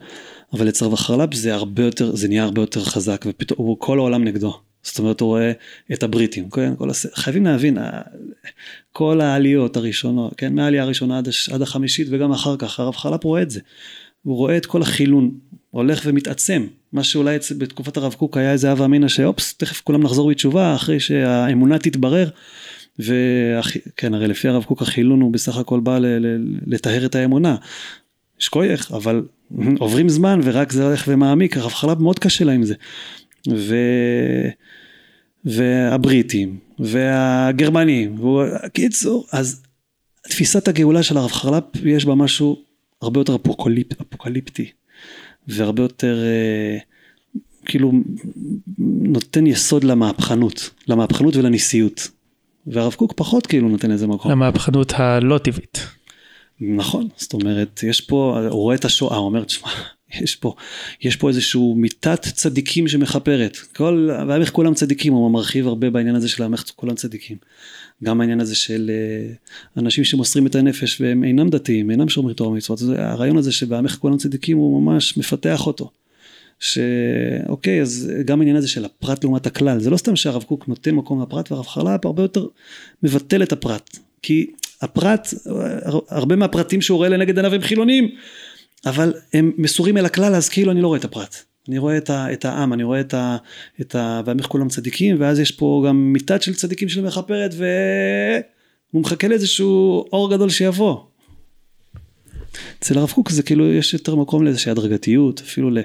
Speaker 2: אבל אצל הרב חרל"פ זה הרבה יותר, זה נהיה הרבה יותר חזק ופתאום כל העולם נגדו. זאת אומרת הוא רואה את הבריטים, כן? כל הס... חייבים להבין, כל העליות הראשונות, כן? מהעלייה הראשונה עד, עד החמישית וגם אחר כך, הרב חלפ רואה את זה, הוא רואה את כל החילון הולך ומתעצם, מה שאולי בתקופת הרב קוק היה איזה הווה אמינא שאופס, תכף כולם נחזור בתשובה אחרי שהאמונה תתברר. וכן, הרי לפי הרב קוק החילון הוא בסך הכל בא לטהר את האמונה. יש כוייך, אבל עוברים זמן ורק זה הולך ומעמיק, הרב חלב מאוד קשה לה עם זה. ו... והבריטים, והגרמנים, קיצור, אז תפיסת הגאולה של הרב חרל"פ יש בה משהו הרבה יותר אפוקליפ, אפוקליפטי, והרבה יותר אה, כאילו נותן יסוד למהפכנות, למהפכנות ולניסיות. והרב קוק פחות כאילו נותן איזה מקום.
Speaker 1: למהפכנות הלא טבעית.
Speaker 2: נכון, זאת אומרת, יש פה, הוא רואה את השואה, הוא אומר, תשמע, יש פה, יש פה איזשהו מיתת צדיקים שמכפרת. כל, ואיך כולם צדיקים, הוא מרחיב הרבה בעניין הזה של איך כולם צדיקים. גם העניין הזה של אה, אנשים שמוסרים את הנפש והם אינם דתיים, אינם שומרים תורה ומצוות, הרעיון הזה שבעמך כולם צדיקים הוא ממש מפתח אותו. שאוקיי, אז גם העניין הזה של הפרט לעומת הכלל, זה לא סתם שהרב קוק נותן מקום לפרט והרב חרל"פ הרבה יותר מבטל את הפרט. כי הפרט, הרבה מהפרטים שהוא רואה לנגד עיניו הם חילונים, אבל הם מסורים אל הכלל, אז כאילו אני לא רואה את הפרט. אני רואה את, ה, את העם, אני רואה את ה... את ה ועמך כולם צדיקים, ואז יש פה גם מיתת של צדיקים של מכפרת, והוא מחכה לאיזשהו אור גדול שיבוא. אצל הרב קוק זה כאילו יש יותר מקום לאיזושהי הדרגתיות, אפילו ל,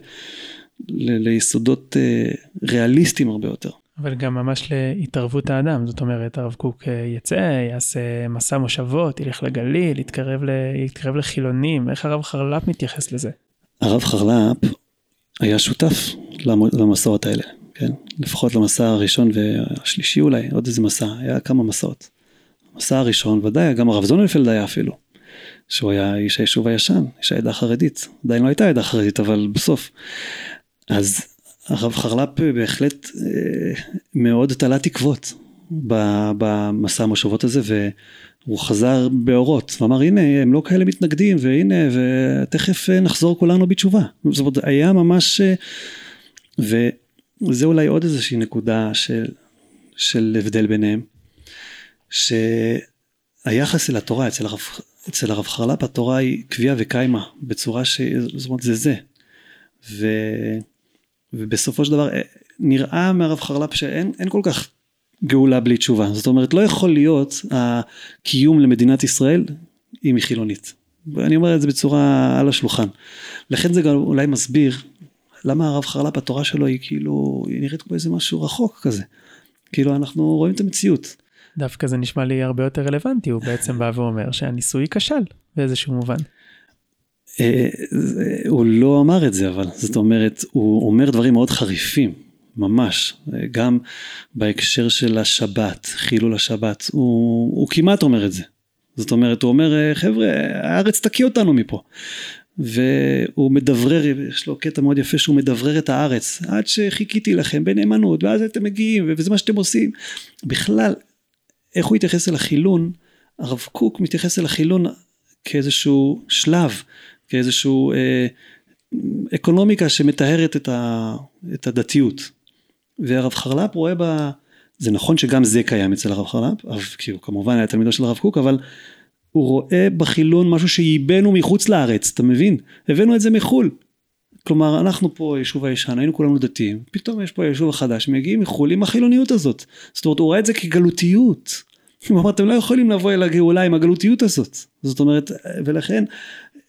Speaker 2: ל, ליסודות אה, ריאליסטיים הרבה יותר.
Speaker 1: אבל גם ממש להתערבות האדם, זאת אומרת הרב קוק אה, יצא, יעשה מסע מושבות, ילך לגליל, יתקרב, ל... יתקרב לחילונים, איך הרב חרל"פ מתייחס לזה?
Speaker 2: הרב חרל"פ היה שותף למסעות האלה, כן? לפחות למסע הראשון והשלישי אולי, עוד איזה מסע, היה כמה מסעות. המסע הראשון ודאי, גם הרב זוננפלד היה אפילו, שהוא היה איש היישוב הישן, איש העדה החרדית, עדיין לא הייתה עדה חרדית, אבל בסוף. אז הרב חרל"פ בהחלט אה, מאוד תלה תקוות במסע המושבות הזה והוא חזר באורות ואמר הנה הם לא כאלה מתנגדים והנה ותכף אה, נחזור כולנו בתשובה. זאת אומרת היה ממש אה, וזה אולי עוד איזושהי נקודה של, של הבדל ביניהם שהיחס אל התורה אצל הרב, אצל הרב חרל"פ התורה היא קביעה וקיימה בצורה ש... זאת אומרת זה זה. ו... ובסופו של דבר אה, נראה מהרב חרל"פ שאין כל כך גאולה בלי תשובה. זאת אומרת, לא יכול להיות הקיום למדינת ישראל אם היא חילונית. ואני אומר את זה בצורה על השולחן. לכן זה גם אולי מסביר למה הרב חרל"פ התורה שלו היא כאילו, היא נראית כמו איזה משהו רחוק כזה. כאילו אנחנו רואים את המציאות.
Speaker 1: דווקא זה נשמע לי הרבה יותר רלוונטי, הוא בעצם בא ואומר שהניסוי כשל באיזשהו מובן.
Speaker 2: אה, הוא לא אמר את זה אבל זאת אומרת הוא אומר דברים מאוד חריפים ממש. גם בהקשר של השבת חילול השבת הוא, הוא כמעט אומר את זה. זאת אומרת הוא אומר חבר'ה הארץ תקיא אותנו מפה. והוא מדברר יש לו קטע מאוד יפה שהוא מדברר את הארץ. עד שחיכיתי לכם בנאמנות ואז אתם מגיעים וזה מה שאתם עושים. בכלל איך הוא התייחס אל החילון? הרב קוק מתייחס אל החילון כאיזשהו שלב כאיזשהו אה, אקונומיקה שמטהרת את, ה, את הדתיות. והרב חרל"פ רואה בה, זה נכון שגם זה קיים אצל הרב חרל"פ, כי הוא כמובן היה תלמידו של הרב קוק, אבל הוא רואה בחילון משהו שייבאנו מחוץ לארץ, אתה מבין? הבאנו את זה מחו"ל. כלומר אנחנו פה יישוב הישן היינו כולנו דתיים פתאום יש פה יישוב החדש מגיעים מחו"ל עם החילוניות הזאת זאת אומרת הוא רואה את זה כגלותיות הוא אמר אתם לא יכולים לבוא אל הגאולה עם הגלותיות הזאת זאת אומרת ולכן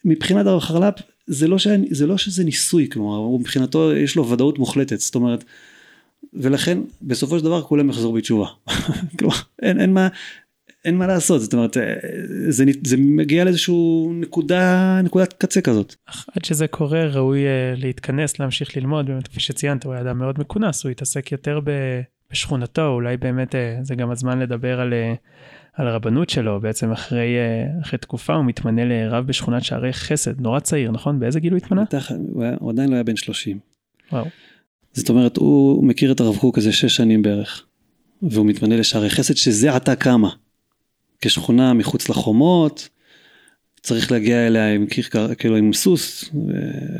Speaker 2: מבחינת הרב חרל"פ זה לא, שאני, זה לא שזה ניסוי כלומר הוא מבחינתו יש לו ודאות מוחלטת זאת אומרת ולכן בסופו של דבר כולם יחזרו בתשובה כלומר אין, אין מה אין מה לעשות זאת אומרת זה, זה מגיע לאיזשהו נקודה נקודת קצה כזאת.
Speaker 1: עד שזה קורה ראוי אה, להתכנס להמשיך ללמוד באמת כפי שציינת הוא היה אדם מאוד מכונס הוא התעסק יותר בשכונתו אולי באמת אה, זה גם הזמן לדבר על אה, על הרבנות שלו, בעצם אחרי, אה, אחרי תקופה הוא מתמנה לרב בשכונת שערי חסד, נורא צעיר, נכון? באיזה גיל הוא התמנה?
Speaker 2: הוא, היה, הוא עדיין לא היה בן 30.
Speaker 1: וואו.
Speaker 2: זאת אומרת, הוא מכיר את הרב קוק איזה שש שנים בערך, והוא מתמנה לשערי חסד, שזה עתה קמה. כשכונה מחוץ לחומות, צריך להגיע אליה עם קיר, כאילו עם סוס,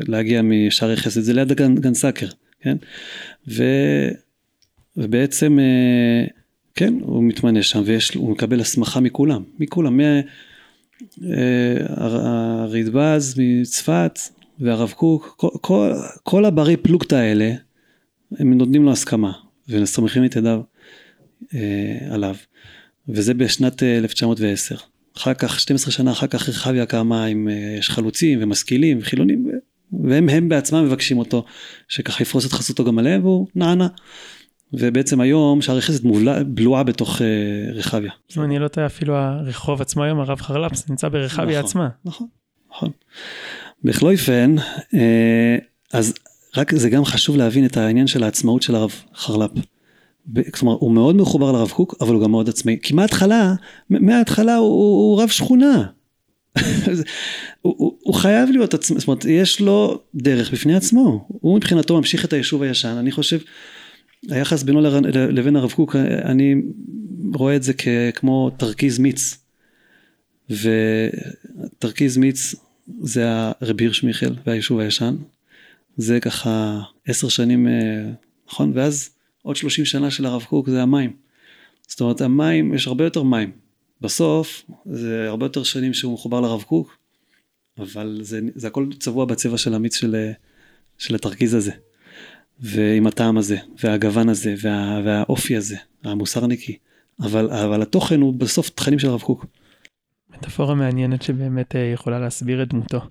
Speaker 2: להגיע משערי חסד, זה ליד הגן, גן סאקר, כן? ו, ובעצם אה, כן, הוא מתמנה שם והוא מקבל הסמכה מכולם, מכולם, מהרדב"ז מצפת והרב קוק, כל, כל, כל הברי פלוגתא האלה, הם נותנים לו הסכמה, וסומכים את ידיו אה, עליו. וזה בשנת 1910. אה, אחר כך, 12 שנה אחר כך רחביה קמה עם, אה, יש חלוצים ומשכילים וחילונים, והם הם בעצמם מבקשים אותו, שככה יפרוס את חסותו גם עליהם, והוא נענה. ובעצם היום שערי חסד בלועה בתוך uh, רחביה.
Speaker 1: אם אני לא טועה אפילו הרחוב עצמו היום הרב חרלפס נמצא ברחביה
Speaker 2: נכון,
Speaker 1: עצמה.
Speaker 2: נכון, נכון. בכלויפן, אה, אז רק זה גם חשוב להבין את העניין של העצמאות של הרב חרל"פ. כלומר, הוא מאוד מחובר לרב קוק, אבל הוא גם מאוד עצמאי. כי מההתחלה, מההתחלה הוא, הוא, הוא רב שכונה. הוא, הוא, הוא חייב להיות עצמאי, זאת אומרת, יש לו דרך בפני עצמו. הוא מבחינתו ממשיך את היישוב הישן. אני חושב, היחס בינו לבין הרב קוק, אני רואה את זה כמו תרכיז מיץ. ותרכיז מיץ זה הרבי הירש מיכל והיישוב הישן. זה ככה עשר שנים, אה, נכון? ואז עוד שלושים שנה של הרב קוק זה המים. זאת אומרת המים, יש הרבה יותר מים. בסוף זה הרבה יותר שנים שהוא מחובר לרב קוק, אבל זה, זה הכל צבוע בצבע של המיץ של, של התרכיז הזה. ועם הטעם הזה, והגוון הזה, וה, והאופי הזה, המוסרניקי. אבל, אבל התוכן הוא בסוף תכנים של הרב קוק.
Speaker 1: מטאפורה מעניינת שבאמת אה, יכולה להסביר את דמותו.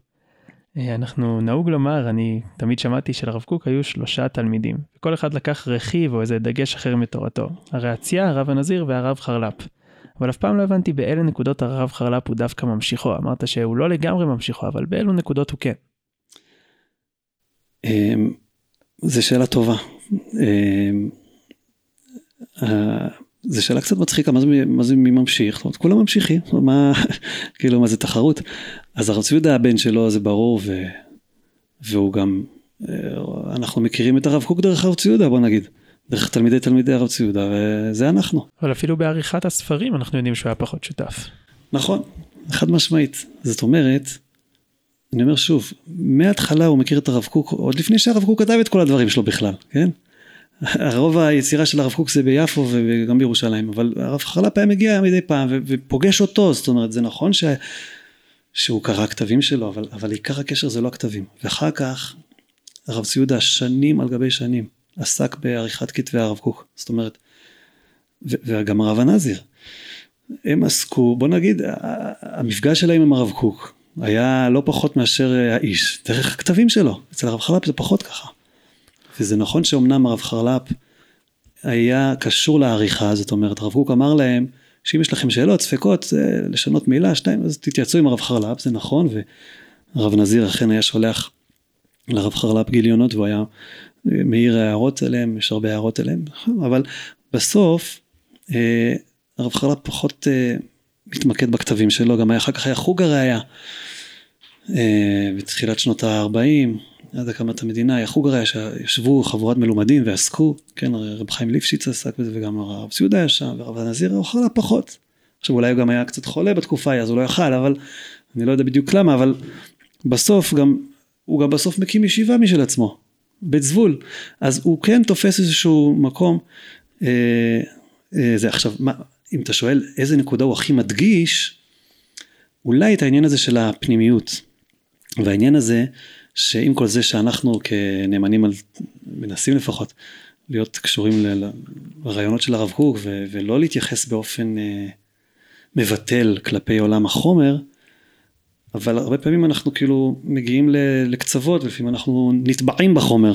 Speaker 1: אה, אנחנו נהוג לומר, אני תמיד שמעתי שלרב קוק היו שלושה תלמידים, וכל אחד לקח רכיב או איזה דגש אחר מתורתו, הרעציה, הרב הנזיר והרב חרל"פ. אבל אף פעם לא הבנתי באילו נקודות הרב חרל"פ הוא דווקא ממשיכו, אמרת שהוא לא לגמרי ממשיכו, אבל באילו נקודות הוא כן.
Speaker 2: זו שאלה טובה. אמ, זו שאלה קצת מצחיקה, מה זה, מה זה מי ממשיך? זאת אומרת, כולם ממשיכים, מה, כאילו, מה זה תחרות? אז הרב צבי יהודה הבן שלו, זה ברור, ו, והוא גם, אה, אנחנו מכירים את הרב קוק דרך הרב צבי יהודה, בוא נגיד. דרך תלמידי תלמידי הרב צבי יהודה, וזה אנחנו.
Speaker 1: אבל אפילו בעריכת הספרים אנחנו יודעים שהוא היה פחות שותף.
Speaker 2: נכון, חד משמעית. זאת אומרת, אני אומר שוב, מההתחלה הוא מכיר את הרב קוק, עוד לפני שהרב קוק כתב את כל הדברים שלו בכלל, כן? רוב היצירה של הרב קוק זה ביפו וגם בירושלים, אבל הרב חרל"פ היה מגיע מדי פעם ופוגש אותו, זאת אומרת זה נכון ש... שהוא קרא כתבים שלו, אבל, אבל עיקר הקשר זה לא הכתבים. ואחר כך הרב ציודה שנים על גבי שנים עסק בעריכת כתבי הרב קוק, זאת אומרת, וגם הרב הנזיר. הם עסקו, בוא נגיד, המפגש שלהם עם הרב קוק היה לא פחות מאשר האיש, דרך הכתבים שלו, אצל הרב חרל"פ זה פחות ככה. וזה נכון שאומנם הרב חרל"פ היה קשור לעריכה, זאת אומרת, הרב קוק אמר להם, שאם יש לכם שאלות, ספקות, לשנות מילה, שתיים, אז תתייעצו עם הרב חרל"פ, זה נכון, והרב נזיר אכן היה שולח לרב חרל"פ גיליונות, והוא היה מעיר הערות אליהם, יש הרבה הערות אליהם, אבל בסוף, אה, הרב חרל"פ פחות אה, מתמקד בכתבים שלו, גם אחר כך היה חוג הראייה, אה, בתחילת שנות ה-40, עד הקמת המדינה, היה חוג הרי שישבו חבורת מלומדים ועסקו, כן, רב חיים ליפשיץ עסק בזה וגם הרב ציודה היה שם, ורב הנזיר אוכל פחות. עכשיו אולי הוא גם היה קצת חולה בתקופה ההיא אז הוא לא יכל, אבל אני לא יודע בדיוק למה, אבל בסוף גם, הוא גם בסוף מקים ישיבה משל עצמו, בית זבול, אז הוא כן תופס איזשהו מקום, אה, אה, זה עכשיו, מה, אם אתה שואל איזה נקודה הוא הכי מדגיש, אולי את העניין הזה של הפנימיות, והעניין הזה שעם כל זה שאנחנו כנאמנים, על, מנסים לפחות, להיות קשורים לרעיונות של הרב קוק ו- ולא להתייחס באופן אה, מבטל כלפי עולם החומר, אבל הרבה פעמים אנחנו כאילו מגיעים לקצוות ולפעמים אנחנו נטבעים בחומר.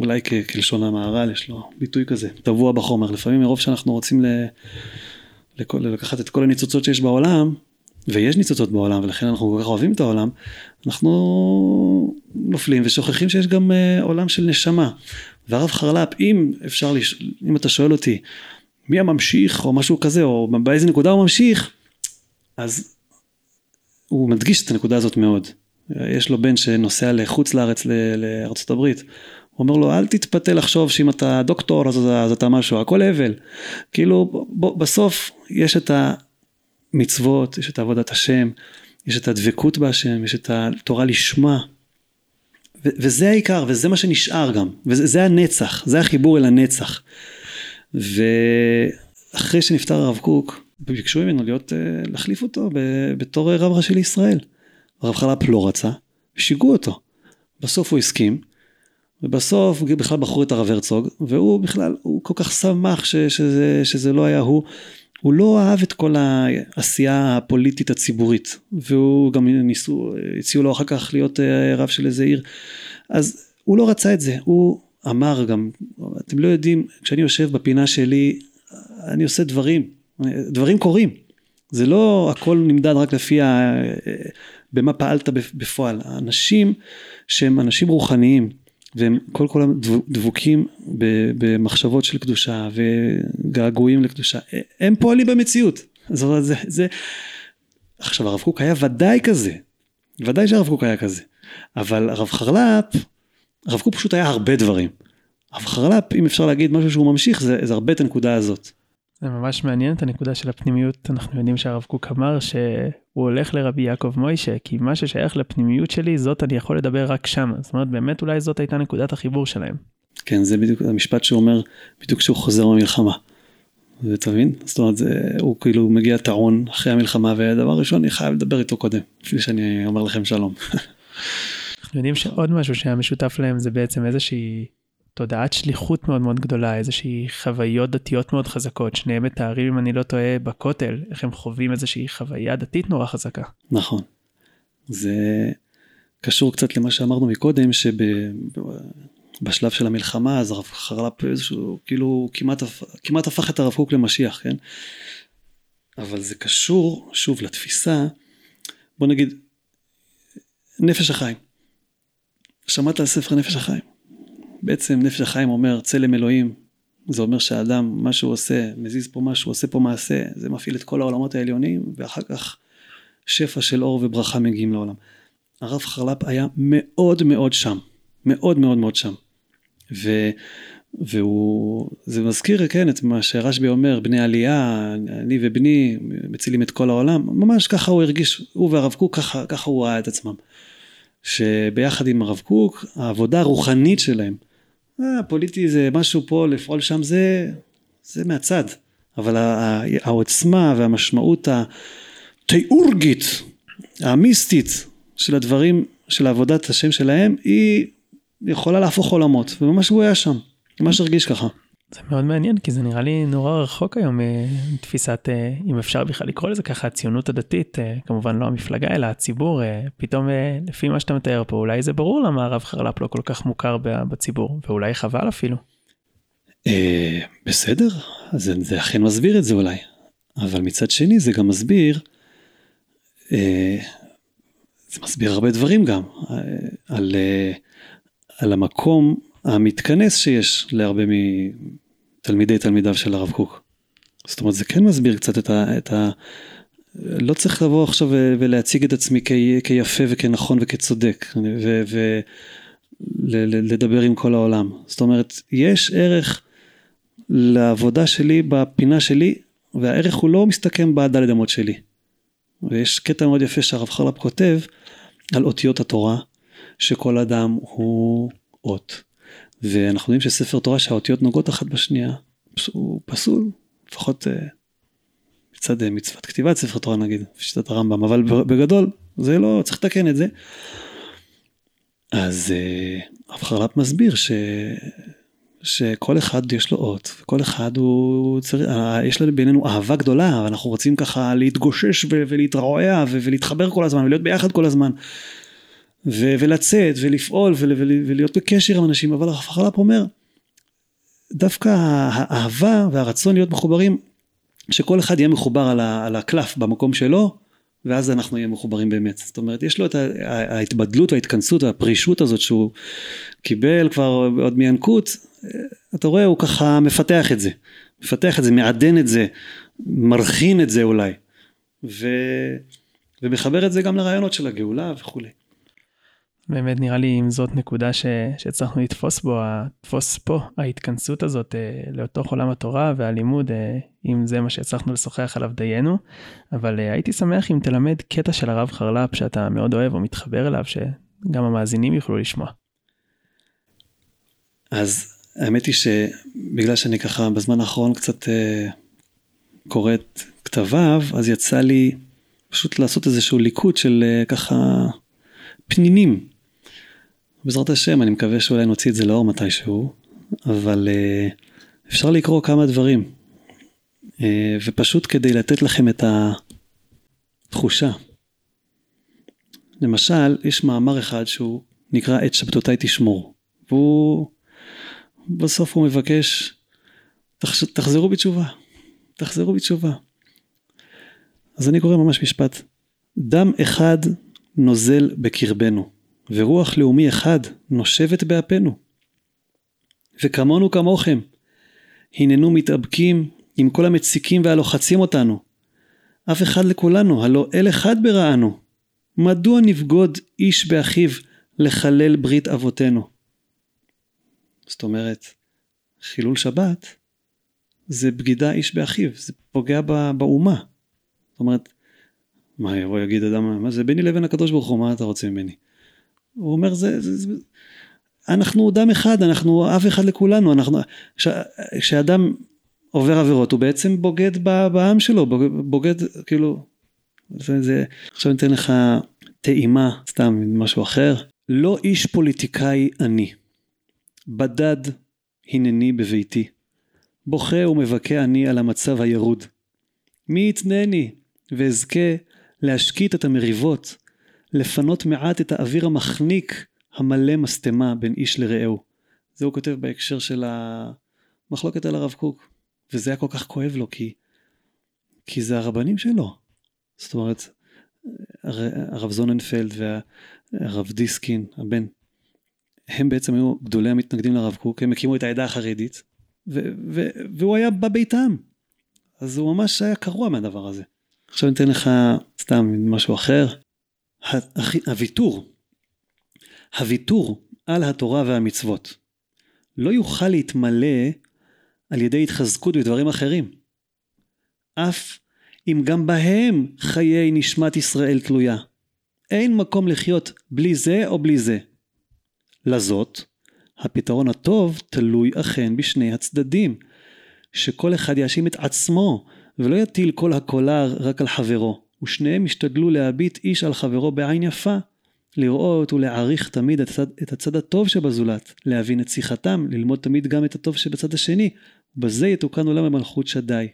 Speaker 2: אולי כלשון המהר"ל יש לו ביטוי כזה, טבוע בחומר. לפעמים מרוב שאנחנו רוצים ל- לכל, לקחת את כל הניצוצות שיש בעולם, ויש ניצוצות בעולם ולכן אנחנו כל כך אוהבים את העולם, אנחנו נופלים ושוכחים שיש גם uh, עולם של נשמה. והרב חרל"פ, אם אפשר, לש... אם אתה שואל אותי, מי הממשיך או משהו כזה, או באיזה נקודה הוא ממשיך, אז הוא מדגיש את הנקודה הזאת מאוד. יש לו בן שנוסע לחוץ לארץ, לארצות הברית. הוא אומר לו, אל תתפתה לחשוב שאם אתה דוקטור אז, אז אתה משהו, הכל הבל. כאילו, ב, בסוף יש את המצוות, יש את עבודת השם, יש את הדבקות בהשם, יש את התורה לשמה. ו- וזה העיקר, וזה מה שנשאר גם, וזה הנצח, זה החיבור אל הנצח. ואחרי שנפטר הרב קוק, ביקשו ממנו להיות, אה, להחליף אותו בתור רב ראשי לישראל. הרב חלפ לא רצה, שיגעו אותו. בסוף הוא הסכים, ובסוף בכלל בחרו את הרב הרצוג, והוא בכלל, הוא כל כך שמח ש, שזה, שזה לא היה הוא. הוא לא אהב את כל העשייה הפוליטית הציבורית, והוא גם ניסו, הציעו לו אחר כך להיות אה, רב של איזה עיר, אז הוא לא רצה את זה, הוא אמר גם, אתם לא יודעים, כשאני יושב בפינה שלי, אני עושה דברים, דברים קורים, זה לא הכל נמדד רק לפי ה... במה פעלת בפועל, האנשים שהם אנשים רוחניים, והם כל כולם דבוקים במחשבות של קדושה וגעגועים לקדושה, הם פועלים במציאות. זה, זה, זה... עכשיו הרב קוק היה ודאי כזה, ודאי שהרב קוק היה כזה, אבל הרב חרל"פ, הרב קוק פשוט היה הרבה דברים. הרב חרל"פ, אם אפשר להגיד משהו שהוא ממשיך, זה, זה הרבה את הנקודה הזאת.
Speaker 1: זה ממש מעניין את הנקודה של הפנימיות, אנחנו יודעים שהרב קוק אמר שהוא הולך לרבי יעקב מוישה, כי מה ששייך לפנימיות שלי, זאת אני יכול לדבר רק שם. זאת אומרת, באמת אולי זאת הייתה נקודת החיבור שלהם.
Speaker 2: כן, זה בדיוק המשפט שהוא אומר, בדיוק כשהוא חוזר מהמלחמה. אתה מבין? זאת אומרת, זה, הוא כאילו מגיע טעון אחרי המלחמה, והדבר ראשון, אני חייב לדבר איתו קודם, לפני שאני אומר לכם שלום.
Speaker 1: אנחנו יודעים שעוד משהו שהיה משותף להם זה בעצם איזושהי תודעת שליחות מאוד מאוד גדולה, איזושהי חוויות דתיות מאוד חזקות, שניהם מתארים, אם אני לא טועה, בכותל, איך הם חווים איזושהי חוויה דתית נורא חזקה.
Speaker 2: נכון. זה קשור קצת למה שאמרנו מקודם, שבשלב של המלחמה, אז הרב חרל"פ איזשהו, כאילו, כמעט, כמעט הפך את הרב קוק למשיח, כן? אבל זה קשור, שוב, לתפיסה, בוא נגיד, נפש החיים. שמעת על ספר נפש החיים? בעצם נפש החיים אומר צלם אלוהים, זה אומר שהאדם, מה שהוא עושה, מזיז פה משהו, עושה פה מעשה, זה מפעיל את כל העולמות העליונים, ואחר כך שפע של אור וברכה מגיעים לעולם. הרב חרל"פ היה מאוד מאוד שם, מאוד מאוד מאוד שם. ו, והוא, זה מזכיר, כן, את מה שרשב"י אומר, בני עלייה, אני ובני מצילים את כל העולם, ממש ככה הוא הרגיש, הוא והרב קוק, ככה, ככה הוא ראה את עצמם. שביחד עם הרב קוק, העבודה הרוחנית שלהם, אה, פוליטי זה משהו פה, לפעול שם זה, זה מהצד. אבל העוצמה והמשמעות התיאורגית, המיסטית של הדברים, של עבודת השם שלהם, היא יכולה להפוך עולמות, וממש הוא היה שם, ממש הרגיש ככה.
Speaker 1: זה מאוד מעניין כי זה נראה לי נורא רחוק היום מתפיסת אה, אם אפשר בכלל לקרוא לזה ככה הציונות הדתית אה, כמובן לא המפלגה אלא הציבור אה, פתאום לפי מה שאתה מתאר פה אולי זה ברור למה הרב חרל"פ לא כל כך מוכר בציבור ואולי חבל אפילו.
Speaker 2: בסדר זה, זה אכן מסביר את זה אולי אבל מצד שני זה גם מסביר זה מסביר הרבה דברים גם על, על המקום המתכנס שיש להרבה תלמידי תלמידיו של הרב קוק. זאת אומרת זה כן מסביר קצת את ה... את ה לא צריך לבוא עכשיו ולהציג את עצמי כ, כיפה וכנכון וכצודק ולדבר עם כל העולם. זאת אומרת יש ערך לעבודה שלי בפינה שלי והערך הוא לא מסתכם בדלת אמות שלי. ויש קטע מאוד יפה שהרב חרל"פ כותב על אותיות התורה שכל אדם הוא אות. ואנחנו יודעים שספר תורה שהאותיות נוגעות אחת בשנייה, הוא פסול, לפחות אה, מצד אה, מצוות כתיבת ספר תורה נגיד, בשיטת הרמב"ם, אבל בגדול זה לא, צריך לתקן את זה. אז אה, רב חרל"פ מסביר ש... שכל אחד יש לו אות, וכל אחד הוא צריך, יש לנו בינינו אהבה גדולה, ואנחנו רוצים ככה להתגושש ולהתרועע ולהתחבר כל הזמן ולהיות ביחד כל הזמן. ו- ולצאת ולפעול ול- ול- ולהיות בקשר עם אנשים, אבל הרב חלפ אומר, דווקא האהבה והרצון להיות מחוברים, שכל אחד יהיה מחובר על, ה- על הקלף במקום שלו, ואז אנחנו נהיה מחוברים באמת. זאת אומרת, יש לו את ההתבדלות וההתכנסות והפרישות הזאת שהוא קיבל כבר עוד מינקות, אתה רואה, הוא ככה מפתח את זה. מפתח את זה, מעדן את זה, מרחין את זה אולי. ו... ומחבר את זה גם לרעיונות של הגאולה וכולי.
Speaker 1: באמת נראה לי אם זאת נקודה ש... שהצלחנו לתפוס בו, לתפוס פה ההתכנסות הזאת אה, לתוך עולם התורה והלימוד, אה, אם זה מה שהצלחנו לשוחח עליו דיינו, אבל אה, הייתי שמח אם תלמד קטע של הרב חרל"פ שאתה מאוד אוהב או מתחבר אליו, שגם המאזינים יוכלו לשמוע.
Speaker 2: אז האמת היא שבגלל שאני ככה בזמן האחרון קצת אה, קורא את כתביו, אז יצא לי פשוט לעשות איזשהו ליקוט של אה, ככה פנינים בעזרת השם, אני מקווה שאולי נוציא את זה לאור מתישהו, אבל uh, אפשר לקרוא כמה דברים. Uh, ופשוט כדי לתת לכם את התחושה. למשל, יש מאמר אחד שהוא נקרא את שבתותיי תשמור. והוא, בסוף הוא מבקש, תחש, תחזרו בתשובה, תחזרו בתשובה. אז אני קורא ממש משפט. דם אחד נוזל בקרבנו, ורוח לאומי אחד נושבת באפינו. וכמונו כמוכם, הננו מתאבקים עם כל המציקים והלוחצים אותנו. אף אחד לכולנו, הלא אל אחד ברענו. מדוע נבגוד איש באחיו לחלל ברית אבותינו? זאת אומרת, חילול שבת זה בגידה איש באחיו, זה פוגע באומה. זאת אומרת, מה יבוא יגיד אדם, מה זה ביני לבין הקדוש ברוך הוא, מה אתה רוצה ממני? הוא אומר, זה, זה, זה אנחנו דם אחד, אנחנו אף אחד לכולנו, אנחנו, כשאדם עובר עבירות הוא בעצם בוגד בעם שלו, בוגד כאילו, זה, זה, עכשיו אני אתן לך טעימה, סתם משהו אחר, לא איש פוליטיקאי אני, בדד הנני בביתי, בוכה ומבכה אני על המצב הירוד. מי יתנני ואזכה להשקיט את המריבות, לפנות מעט את האוויר המחניק המלא משטמה בין איש לרעהו. זה הוא כותב בהקשר של המחלוקת על הרב קוק, וזה היה כל כך כואב לו, כי, כי זה הרבנים שלו. זאת אומרת, הרב זוננפלד והרב דיסקין, הבן, הם בעצם היו גדולי המתנגדים לרב קוק, הם הקימו את העדה החרדית, ו- ו- והוא היה בביתם. אז הוא ממש היה קרוע מהדבר הזה. עכשיו אני אתן לך סתם משהו אחר. הוויתור, הוויתור על התורה והמצוות לא יוכל להתמלא על ידי התחזקות בדברים אחרים. אף אם גם בהם חיי נשמת ישראל תלויה. אין מקום לחיות בלי זה או בלי זה. לזאת, הפתרון הטוב תלוי אכן בשני הצדדים, שכל אחד יאשים את עצמו ולא יטיל כל הקולר רק על חברו, ושניהם ישתדלו להביט איש על חברו בעין יפה, לראות ולהעריך תמיד את הצד, את הצד הטוב שבזולת, להבין את שיחתם, ללמוד תמיד גם את הטוב שבצד השני, ובזה יתוקן עולם המלכות שדי.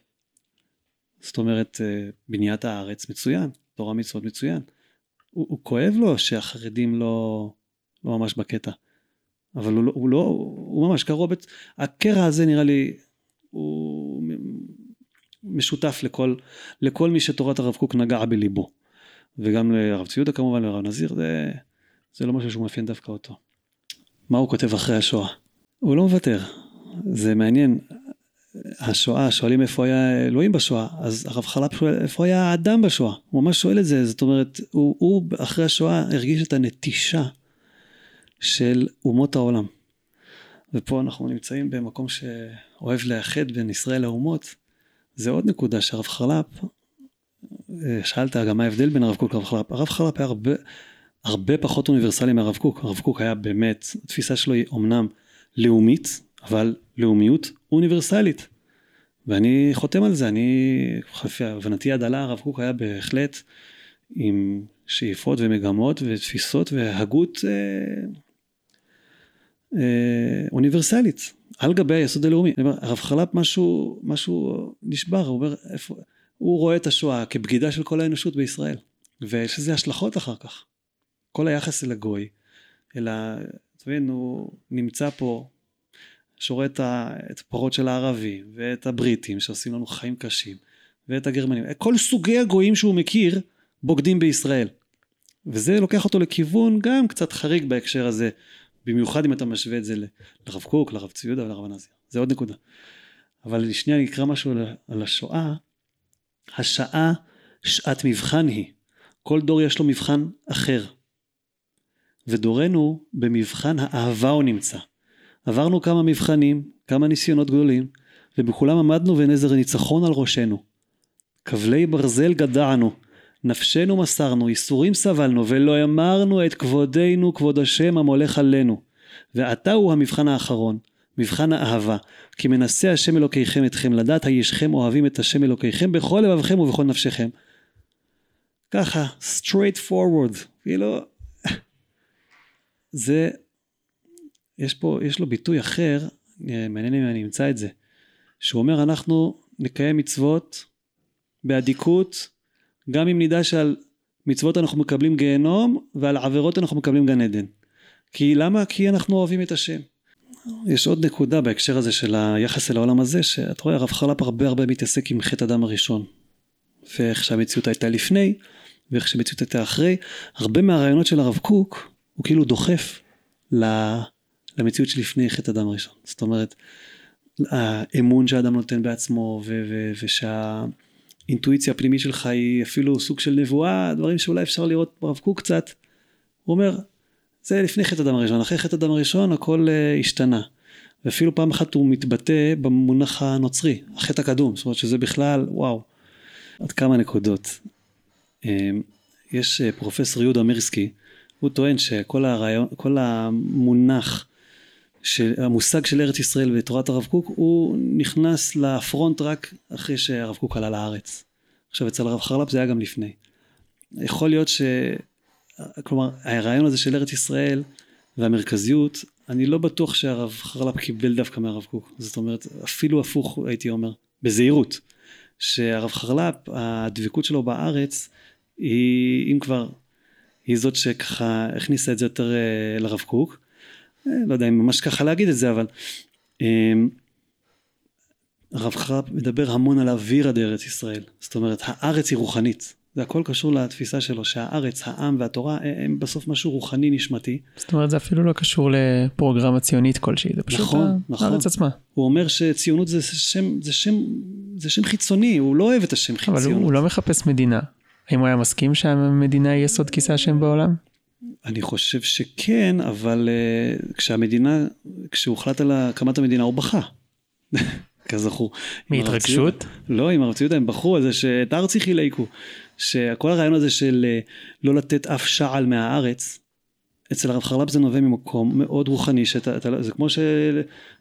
Speaker 2: זאת אומרת, אה, בניית הארץ מצוין, תורה מצוות מצוין. הוא, הוא כואב לו שהחרדים לא, לא ממש בקטע. אבל הוא לא, הוא, לא, הוא ממש קרוב, הקרע הזה נראה לי, הוא משותף לכל, לכל מי שתורת הרב קוק נגעה בליבו. וגם לרב ציודה כמובן, לרב נזיר, זה, זה לא משהו שהוא מאפיין דווקא אותו. מה הוא כותב אחרי השואה? הוא לא מוותר. זה מעניין, השואה, שואלים איפה היה אלוהים בשואה, אז הרב חלפ שואל איפה היה האדם בשואה, הוא ממש שואל את זה, זאת אומרת, הוא, הוא אחרי השואה הרגיש את הנטישה של אומות העולם. ופה אנחנו נמצאים במקום שאוהב לאחד בין ישראל לאומות, זה עוד נקודה שהרב חלפ, אה, שאלת גם מה ההבדל בין הרב קוק לרב חלפ, הרב חלפ היה הרבה, הרבה פחות אוניברסלי מהרב קוק, הרב קוק היה באמת, התפיסה שלו היא אמנם לאומית, אבל לאומיות אוניברסלית. ואני חותם על זה, אני, הבנתי הדלה, הרב קוק היה בהחלט עם שאיפות ומגמות ותפיסות והגות אה, אה, אוניברסלית, על גבי היסוד הלאומי. אני אומר, הרב חלפ משהו, משהו נשבר, הוא אומר, איפה, הוא רואה את השואה כבגידה של כל האנושות בישראל, ויש לזה השלכות אחר כך. כל היחס אל הגוי, אלא, אתה מבין, הוא נמצא פה שרואה את הפרות של הערבים ואת הבריטים שעושים לנו חיים קשים ואת הגרמנים, כל סוגי הגויים שהוא מכיר בוגדים בישראל. וזה לוקח אותו לכיוון גם קצת חריג בהקשר הזה, במיוחד אם אתה משווה את זה לרב קוק, לרב צבי יהודה ולרב הנזיר. זה עוד נקודה. אבל שנייה אני אקרא משהו על השואה. השעה שעת מבחן היא. כל דור יש לו מבחן אחר. ודורנו במבחן האהבה הוא נמצא. עברנו כמה מבחנים, כמה ניסיונות גדולים, ובכולם עמדנו ונזר ניצחון על ראשנו. כבלי ברזל גדענו, נפשנו מסרנו, ייסורים סבלנו, ולא אמרנו את כבודנו כבוד השם המולך עלינו. ועתה הוא המבחן האחרון, מבחן האהבה. כי מנסה השם אלוקיכם אתכם לדעת הישכם אוהבים את השם אלוקיכם בכל לבבכם ובכל נפשכם. ככה, straight forward, כאילו, זה יש פה, יש לו ביטוי אחר, מעניין אם אני אמצא את זה, שהוא אומר אנחנו נקיים מצוות באדיקות, גם אם נדע שעל מצוות אנחנו מקבלים גיהנום ועל עבירות אנחנו מקבלים גן עדן. כי למה? כי אנחנו אוהבים את השם. יש עוד נקודה בהקשר הזה של היחס אל העולם הזה, שאת רואה הרב חרל"פ הרבה הרבה מתעסק עם חטא הדם הראשון. ואיך שהמציאות הייתה לפני, ואיך שהמציאות הייתה אחרי. הרבה מהרעיונות של הרב קוק, הוא כאילו דוחף למציאות שלפני חטא הדם הראשון. זאת אומרת, האמון שהאדם נותן בעצמו, ו- ושהאינטואיציה הפנימית שלך היא אפילו סוג של נבואה, דברים שאולי אפשר לראות ברב קוק קצת. הוא אומר, זה לפני חטא הדם הראשון, אחרי חטא הדם הראשון הכל uh, השתנה. ואפילו פעם אחת הוא מתבטא במונח הנוצרי, החטא הקדום, זאת אומרת שזה בכלל, וואו, עוד כמה נקודות. Um, יש uh, פרופסור יהודה מירסקי, הוא טוען שכל הרעיון, כל המונח, של, המושג של ארץ ישראל בתורת הרב קוק, הוא נכנס לפרונט רק אחרי שהרב קוק עלה לארץ. עכשיו אצל הרב חרל"פ זה היה גם לפני. יכול להיות ש... כלומר, הרעיון הזה של ארץ ישראל והמרכזיות, אני לא בטוח שהרב חרל"פ קיבל דווקא מהרב קוק. זאת אומרת, אפילו הפוך הייתי אומר, בזהירות. שהרב חרל"פ, הדבקות שלו בארץ, היא, אם כבר, היא זאת שככה הכניסה את זה יותר אה, לרב קוק. אה, לא יודע אם ממש ככה להגיד את זה, אבל אה, הרב חרל"פ מדבר המון על אוויר עד ארץ ישראל. זאת אומרת, הארץ היא רוחנית. זה הכל קשור לתפיסה שלו שהארץ, העם והתורה הם בסוף משהו רוחני נשמתי.
Speaker 1: זאת אומרת זה אפילו לא קשור לפרוגרמה ציונית כלשהי, זה פשוט נכון, נכון. הארץ עצמה.
Speaker 2: הוא אומר שציונות זה שם, זה שם, זה שם חיצוני, הוא לא אוהב את השם חיצונות.
Speaker 1: אבל הוא, הוא לא מחפש מדינה. האם הוא היה מסכים שהמדינה היא יסוד כיסא השם בעולם?
Speaker 2: אני חושב שכן, אבל uh, כשהמדינה, כשהוחלט על הקמת המדינה הוא בכה. כזכור.
Speaker 1: מהתרגשות?
Speaker 2: לא, עם הרב ציודה הם בחרו על זה שאת ארצי חילקו. שכל הרעיון הזה של אה, לא לתת אף שעל מהארץ, אצל הרב חרל"פ זה נובע ממקום מאוד רוחני, שאתה, לא, זה כמו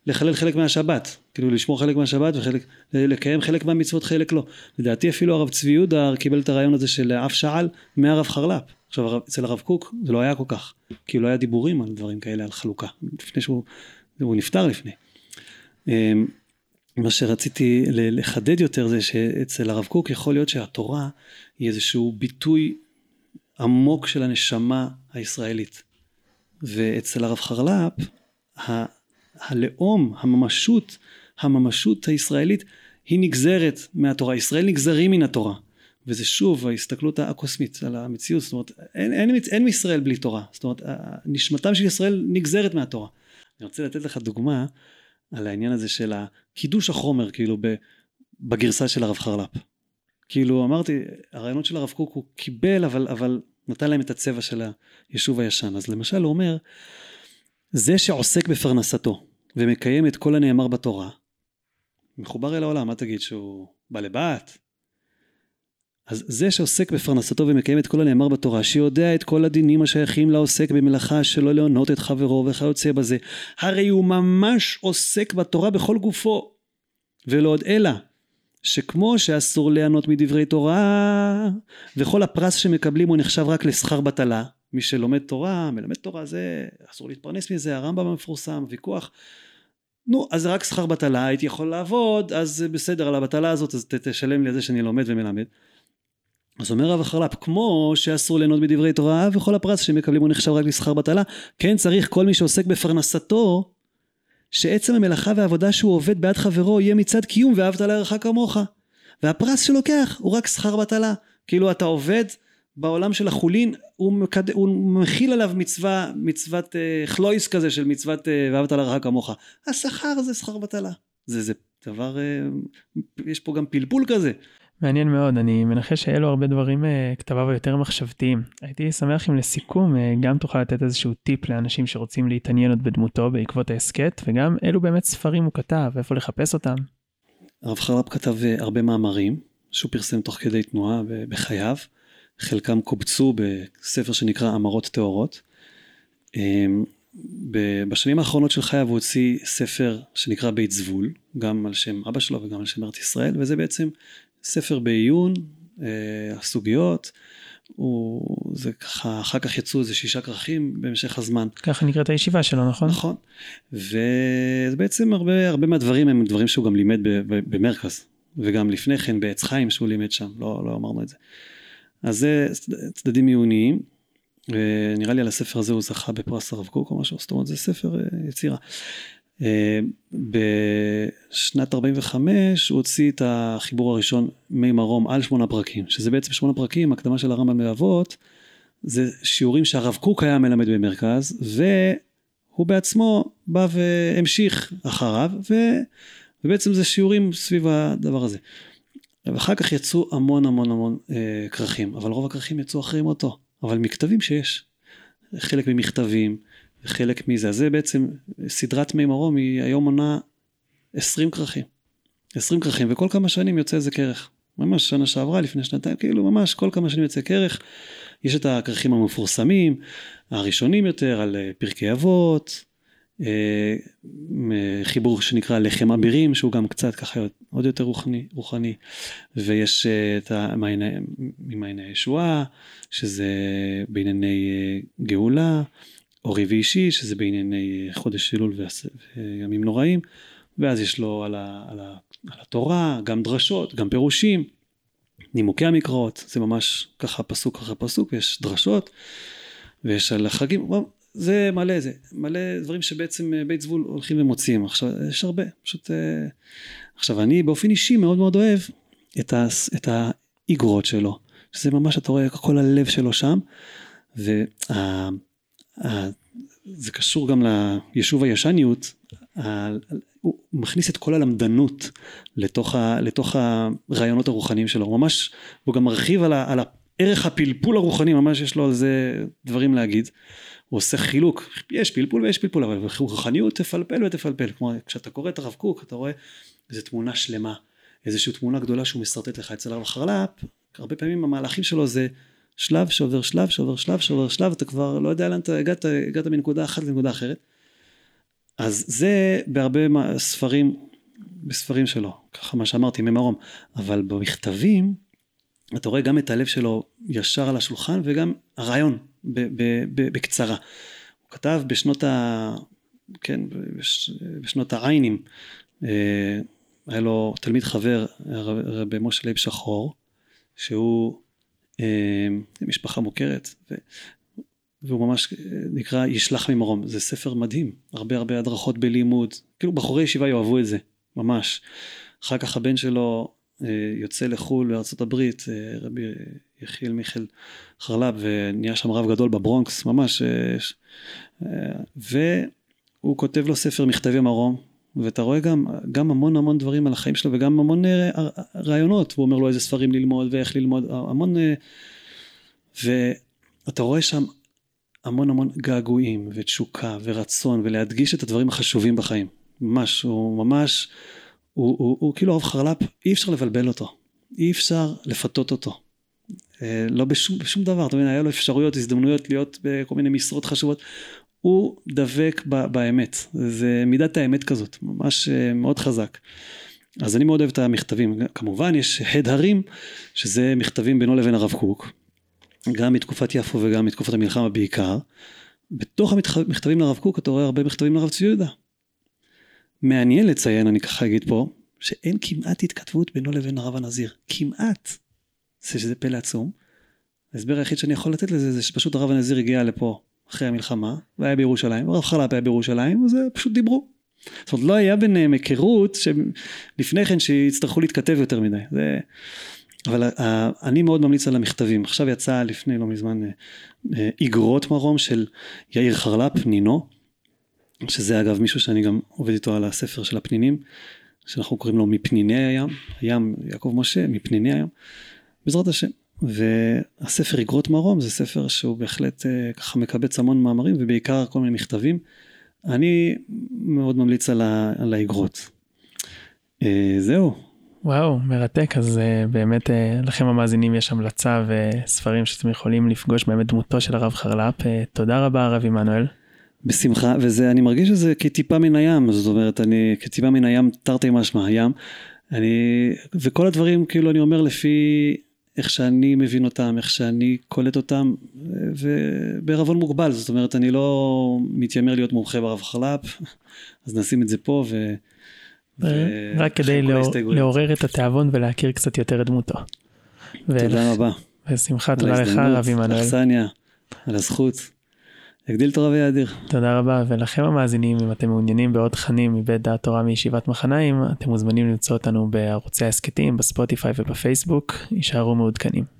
Speaker 2: לחלל חלק מהשבת, כאילו לשמור חלק מהשבת וחלק, לקיים חלק מהמצוות חלק לא. לדעתי אפילו הרב צבי יהודה קיבל את הרעיון הזה של אף שעל מהרב חרל"פ. עכשיו אצל הרב קוק זה לא היה כל כך, כי לא היה דיבורים על דברים כאלה, על חלוקה, לפני שהוא, הוא נפטר לפני. אמ, מה שרציתי לחדד יותר זה שאצל הרב קוק יכול להיות שהתורה היא איזשהו ביטוי עמוק של הנשמה הישראלית. ואצל הרב חרל"פ הלאום, הממשות, הממשות הישראלית היא נגזרת מהתורה, ישראל נגזרים מן התורה. וזה שוב ההסתכלות הקוסמית על המציאות, זאת אומרת אין, אין, אין, מישראל בלי תורה, זאת אומרת נשמתם של ישראל נגזרת מהתורה. אני רוצה לתת לך דוגמה על העניין הזה של קידוש החומר כאילו בגרסה של הרב חרל"פ. כאילו אמרתי הרעיונות של הרב קוק הוא קיבל אבל אבל נתן להם את הצבע של היישוב הישן אז למשל הוא אומר זה שעוסק בפרנסתו ומקיים את כל הנאמר בתורה מחובר אל העולם מה תגיד שהוא בא לבת אז זה שעוסק בפרנסתו ומקיים את כל הנאמר בתורה, שיודע את כל הדינים השייכים לעוסק במלאכה שלא להונות את חברו וכיוצא בזה, הרי הוא ממש עוסק בתורה בכל גופו. ולא עוד אלא, שכמו שאסור ליהנות מדברי תורה, וכל הפרס שמקבלים הוא נחשב רק לשכר בטלה, מי שלומד תורה, מלמד תורה זה, אסור להתפרנס מזה, הרמב"ם המפורסם, ויכוח. נו, אז רק שכר בטלה, הייתי יכול לעבוד, אז בסדר, על הבטלה הזאת, אז תשלם לי על זה שאני לומד ומלמד. אז אומר רב החרל"פ, כמו שאסור ליהנות בדברי תורה וכל הפרס שמקבלים הוא נחשב רק לשכר בטלה, כן צריך כל מי שעוסק בפרנסתו, שעצם המלאכה והעבודה שהוא עובד בעד חברו יהיה מצד קיום ואהבת לרעך כמוך. והפרס שלוקח הוא רק שכר בטלה. כאילו אתה עובד בעולם של החולין, הוא, מקד... הוא מכיל עליו מצווה, מצוות אה, חלויס כזה של מצוות אה, ואהבת לרעך כמוך. השכר זה שכר בטלה. זה, זה דבר, אה, יש פה גם פלפול כזה.
Speaker 1: מעניין מאוד, אני מנחש שאלו הרבה דברים uh, כתביו היותר מחשבתיים. הייתי שמח אם לסיכום uh, גם תוכל לתת איזשהו טיפ לאנשים שרוצים להתעניין עוד בדמותו בעקבות ההסכת, וגם אילו באמת ספרים הוא כתב, איפה לחפש אותם.
Speaker 2: הרב חרל"פ כתב uh, הרבה מאמרים שהוא פרסם תוך כדי תנועה בחייו, חלקם קובצו בספר שנקרא אמרות טהורות. Um, בשנים האחרונות של חייו הוא הוציא ספר שנקרא בית זבול, גם על שם אבא שלו וגם על שם ארץ ישראל, וזה בעצם ספר בעיון, אה, הסוגיות, הוא, זה ככה, אחר כך יצאו איזה שישה כרכים במשך הזמן.
Speaker 1: ככה נקראת הישיבה שלו, נכון?
Speaker 2: נכון. ובעצם הרבה, הרבה מהדברים הם דברים שהוא גם לימד במרכז, וגם לפני כן בעץ חיים שהוא לימד שם, לא, לא אמרנו את זה. אז זה צדדים עיוניים, ונראה לי על הספר הזה הוא זכה בפרס הרב קוק או משהו, זאת אומרת זה ספר אה, יצירה. אה, בשנת 45 הוא הוציא את החיבור הראשון מי מרום על שמונה פרקים, שזה בעצם שמונה פרקים, הקדמה של הרמב"ם לאבות, זה שיעורים שהרב קוק היה מלמד במרכז, והוא בעצמו בא והמשיך אחריו, ו... ובעצם זה שיעורים סביב הדבר הזה. ואחר כך יצאו המון המון המון אה, כרכים, אבל רוב הכרכים יצאו אחרי מותו, אבל מכתבים שיש, חלק ממכתבים, חלק מזה. אז זה בעצם, סדרת מי מרום היא היום עונה 20 כרכים. 20 כרכים, וכל כמה שנים יוצא איזה כרך. ממש שנה שעברה, לפני שנתיים, כאילו ממש כל כמה שנים יוצא כרך. יש את הכרכים המפורסמים, הראשונים יותר, על אה, פרקי אבות, אה, חיבור שנקרא לחם אבירים, שהוא גם קצת ככה עוד יותר רוחני, רוחני. ויש אה, את ממעייני הישועה, שזה בענייני גאולה. אורי ואישי, שזה בענייני חודש אלול וימים נוראים, ואז יש לו על, ה, על, ה, על התורה, גם דרשות, גם פירושים, נימוקי המקראות, זה ממש ככה פסוק אחרי פסוק, יש דרשות, ויש על החגים, זה מלא, זה מלא דברים שבעצם אה, בית זבול הולכים ומוציאים, עכשיו יש הרבה, פשוט, אה, עכשיו אני באופן אישי מאוד מאוד אוהב את, ה, את האיגרות שלו, שזה ממש, אתה רואה כל הלב שלו שם, וה... זה קשור גם ליישוב הישניות, הוא מכניס את כל הלמדנות לתוך, ה, לתוך הרעיונות הרוחניים שלו, הוא ממש, הוא גם מרחיב על, ה, על ערך הפלפול הרוחני, ממש יש לו על זה דברים להגיד. הוא עושה חילוק, יש פלפול ויש פלפול, אבל רוחניות תפלפל ותפלפל, כלומר כשאתה קורא את הרב קוק אתה רואה איזו תמונה שלמה, איזושהי תמונה גדולה שהוא משרטט לך אצל הרב חרל"פ, הרבה פעמים המהלכים שלו זה שלב שעובר שלב שעובר שלב שעובר שלב, אתה כבר לא יודע לאן אתה הגעת, הגעת מנקודה אחת לנקודה אחרת. אז זה בהרבה ספרים, בספרים שלו, ככה מה שאמרתי, ממרום, אבל במכתבים, אתה רואה גם את הלב שלו ישר על השולחן וגם הרעיון ב- ב- ב- בקצרה. הוא כתב בשנות ה... כן, בש, בשנות העיינים, אה, היה לו תלמיד חבר, רבי משה לייב שחור, שהוא משפחה מוכרת, ו... והוא ממש נקרא ישלח ממרום, זה ספר מדהים, הרבה הרבה הדרכות בלימוד, כאילו בחורי ישיבה יאהבו את זה, ממש. אחר כך הבן שלו אה, יוצא לחו"ל לארצות הברית, אה, רבי יחיאל מיכאל חרל"פ, ונהיה שם רב גדול בברונקס, ממש, אה, והוא כותב לו ספר מכתבי מרום, ואתה רואה גם, גם המון המון דברים על החיים שלו וגם המון אה, רעיונות, הוא אומר לו איזה ספרים ללמוד ואיך ללמוד, המון, אה, ואתה רואה שם המון המון געגועים ותשוקה ורצון ולהדגיש את הדברים החשובים בחיים, ממש, הוא ממש, הוא, הוא, הוא, הוא כאילו אוהב חרל"פ, אי אפשר לבלבל אותו, אי אפשר לפתות אותו. אה, לא בשום, בשום דבר, אתה מבין, היה לו אפשרויות, הזדמנויות להיות בכל מיני משרות חשובות, הוא דבק ב, באמת, זה מידת האמת כזאת, ממש אה, מאוד חזק. אז אני מאוד אוהב את המכתבים, כמובן יש הד הרים, שזה מכתבים בינו לבין הרב קוק, גם מתקופת יפו וגם מתקופת המלחמה בעיקר. בתוך המכתבים לרב קוק אתה רואה הרבה מכתבים לרב צבי יהודה. מעניין לציין, אני ככה אגיד פה, שאין כמעט התכתבות בינו לבין הרב הנזיר, כמעט. זה שזה פלא עצום. ההסבר היחיד שאני יכול לתת לזה זה שפשוט הרב הנזיר הגיע לפה אחרי המלחמה, והיה בירושלים, הרב חל"פ היה בירושלים, אז פשוט דיברו. זאת אומרת, לא היה ביניהם היכרות שלפני כן שיצטרכו להתכתב יותר מדי. זה... אבל uh, אני מאוד ממליץ על המכתבים. עכשיו יצא לפני לא מזמן uh, איגרות מרום של יאיר חרל"פ, נינו, שזה אגב מישהו שאני גם עובד איתו על הספר של הפנינים, שאנחנו קוראים לו מפניני הים, הים יעקב משה, מפניני הים, בעזרת השם. והספר אגרות מרום זה ספר שהוא בהחלט אה, ככה מקבץ המון מאמרים ובעיקר כל מיני מכתבים. אני מאוד ממליץ על, ה, על האגרות. אה, זהו.
Speaker 1: וואו, מרתק. אז אה, באמת לכם המאזינים יש המלצה וספרים שאתם יכולים לפגוש באמת דמותו של הרב חרל"פ. תודה רבה הרב עמנואל.
Speaker 2: בשמחה, וזה, אני מרגיש שזה כטיפה מן הים, זאת אומרת, אני כטיפה מן הים תרתי משמע, הים. אני, וכל הדברים, כאילו, אני אומר לפי איך שאני מבין אותם, איך שאני קולט אותם, ובערבון מוגבל, זאת אומרת, אני לא מתיימר להיות מומחה ברב חלפ, אז נשים את זה פה, ו...
Speaker 1: רק כדי לעורר את התיאבון ולהכיר קצת יותר את דמותו.
Speaker 2: תודה רבה.
Speaker 1: בשמחה, תודה לך, רבי מנואל.
Speaker 2: אכסניה, על הזכות. יגדיל תורה ויאדיר.
Speaker 1: תודה רבה, ולכם המאזינים, אם אתם מעוניינים בעוד תכנים מבית דעת תורה מישיבת מחניים, אתם מוזמנים למצוא אותנו בערוצי ההסכתים, בספוטיפיי ובפייסבוק, יישארו מעודכנים.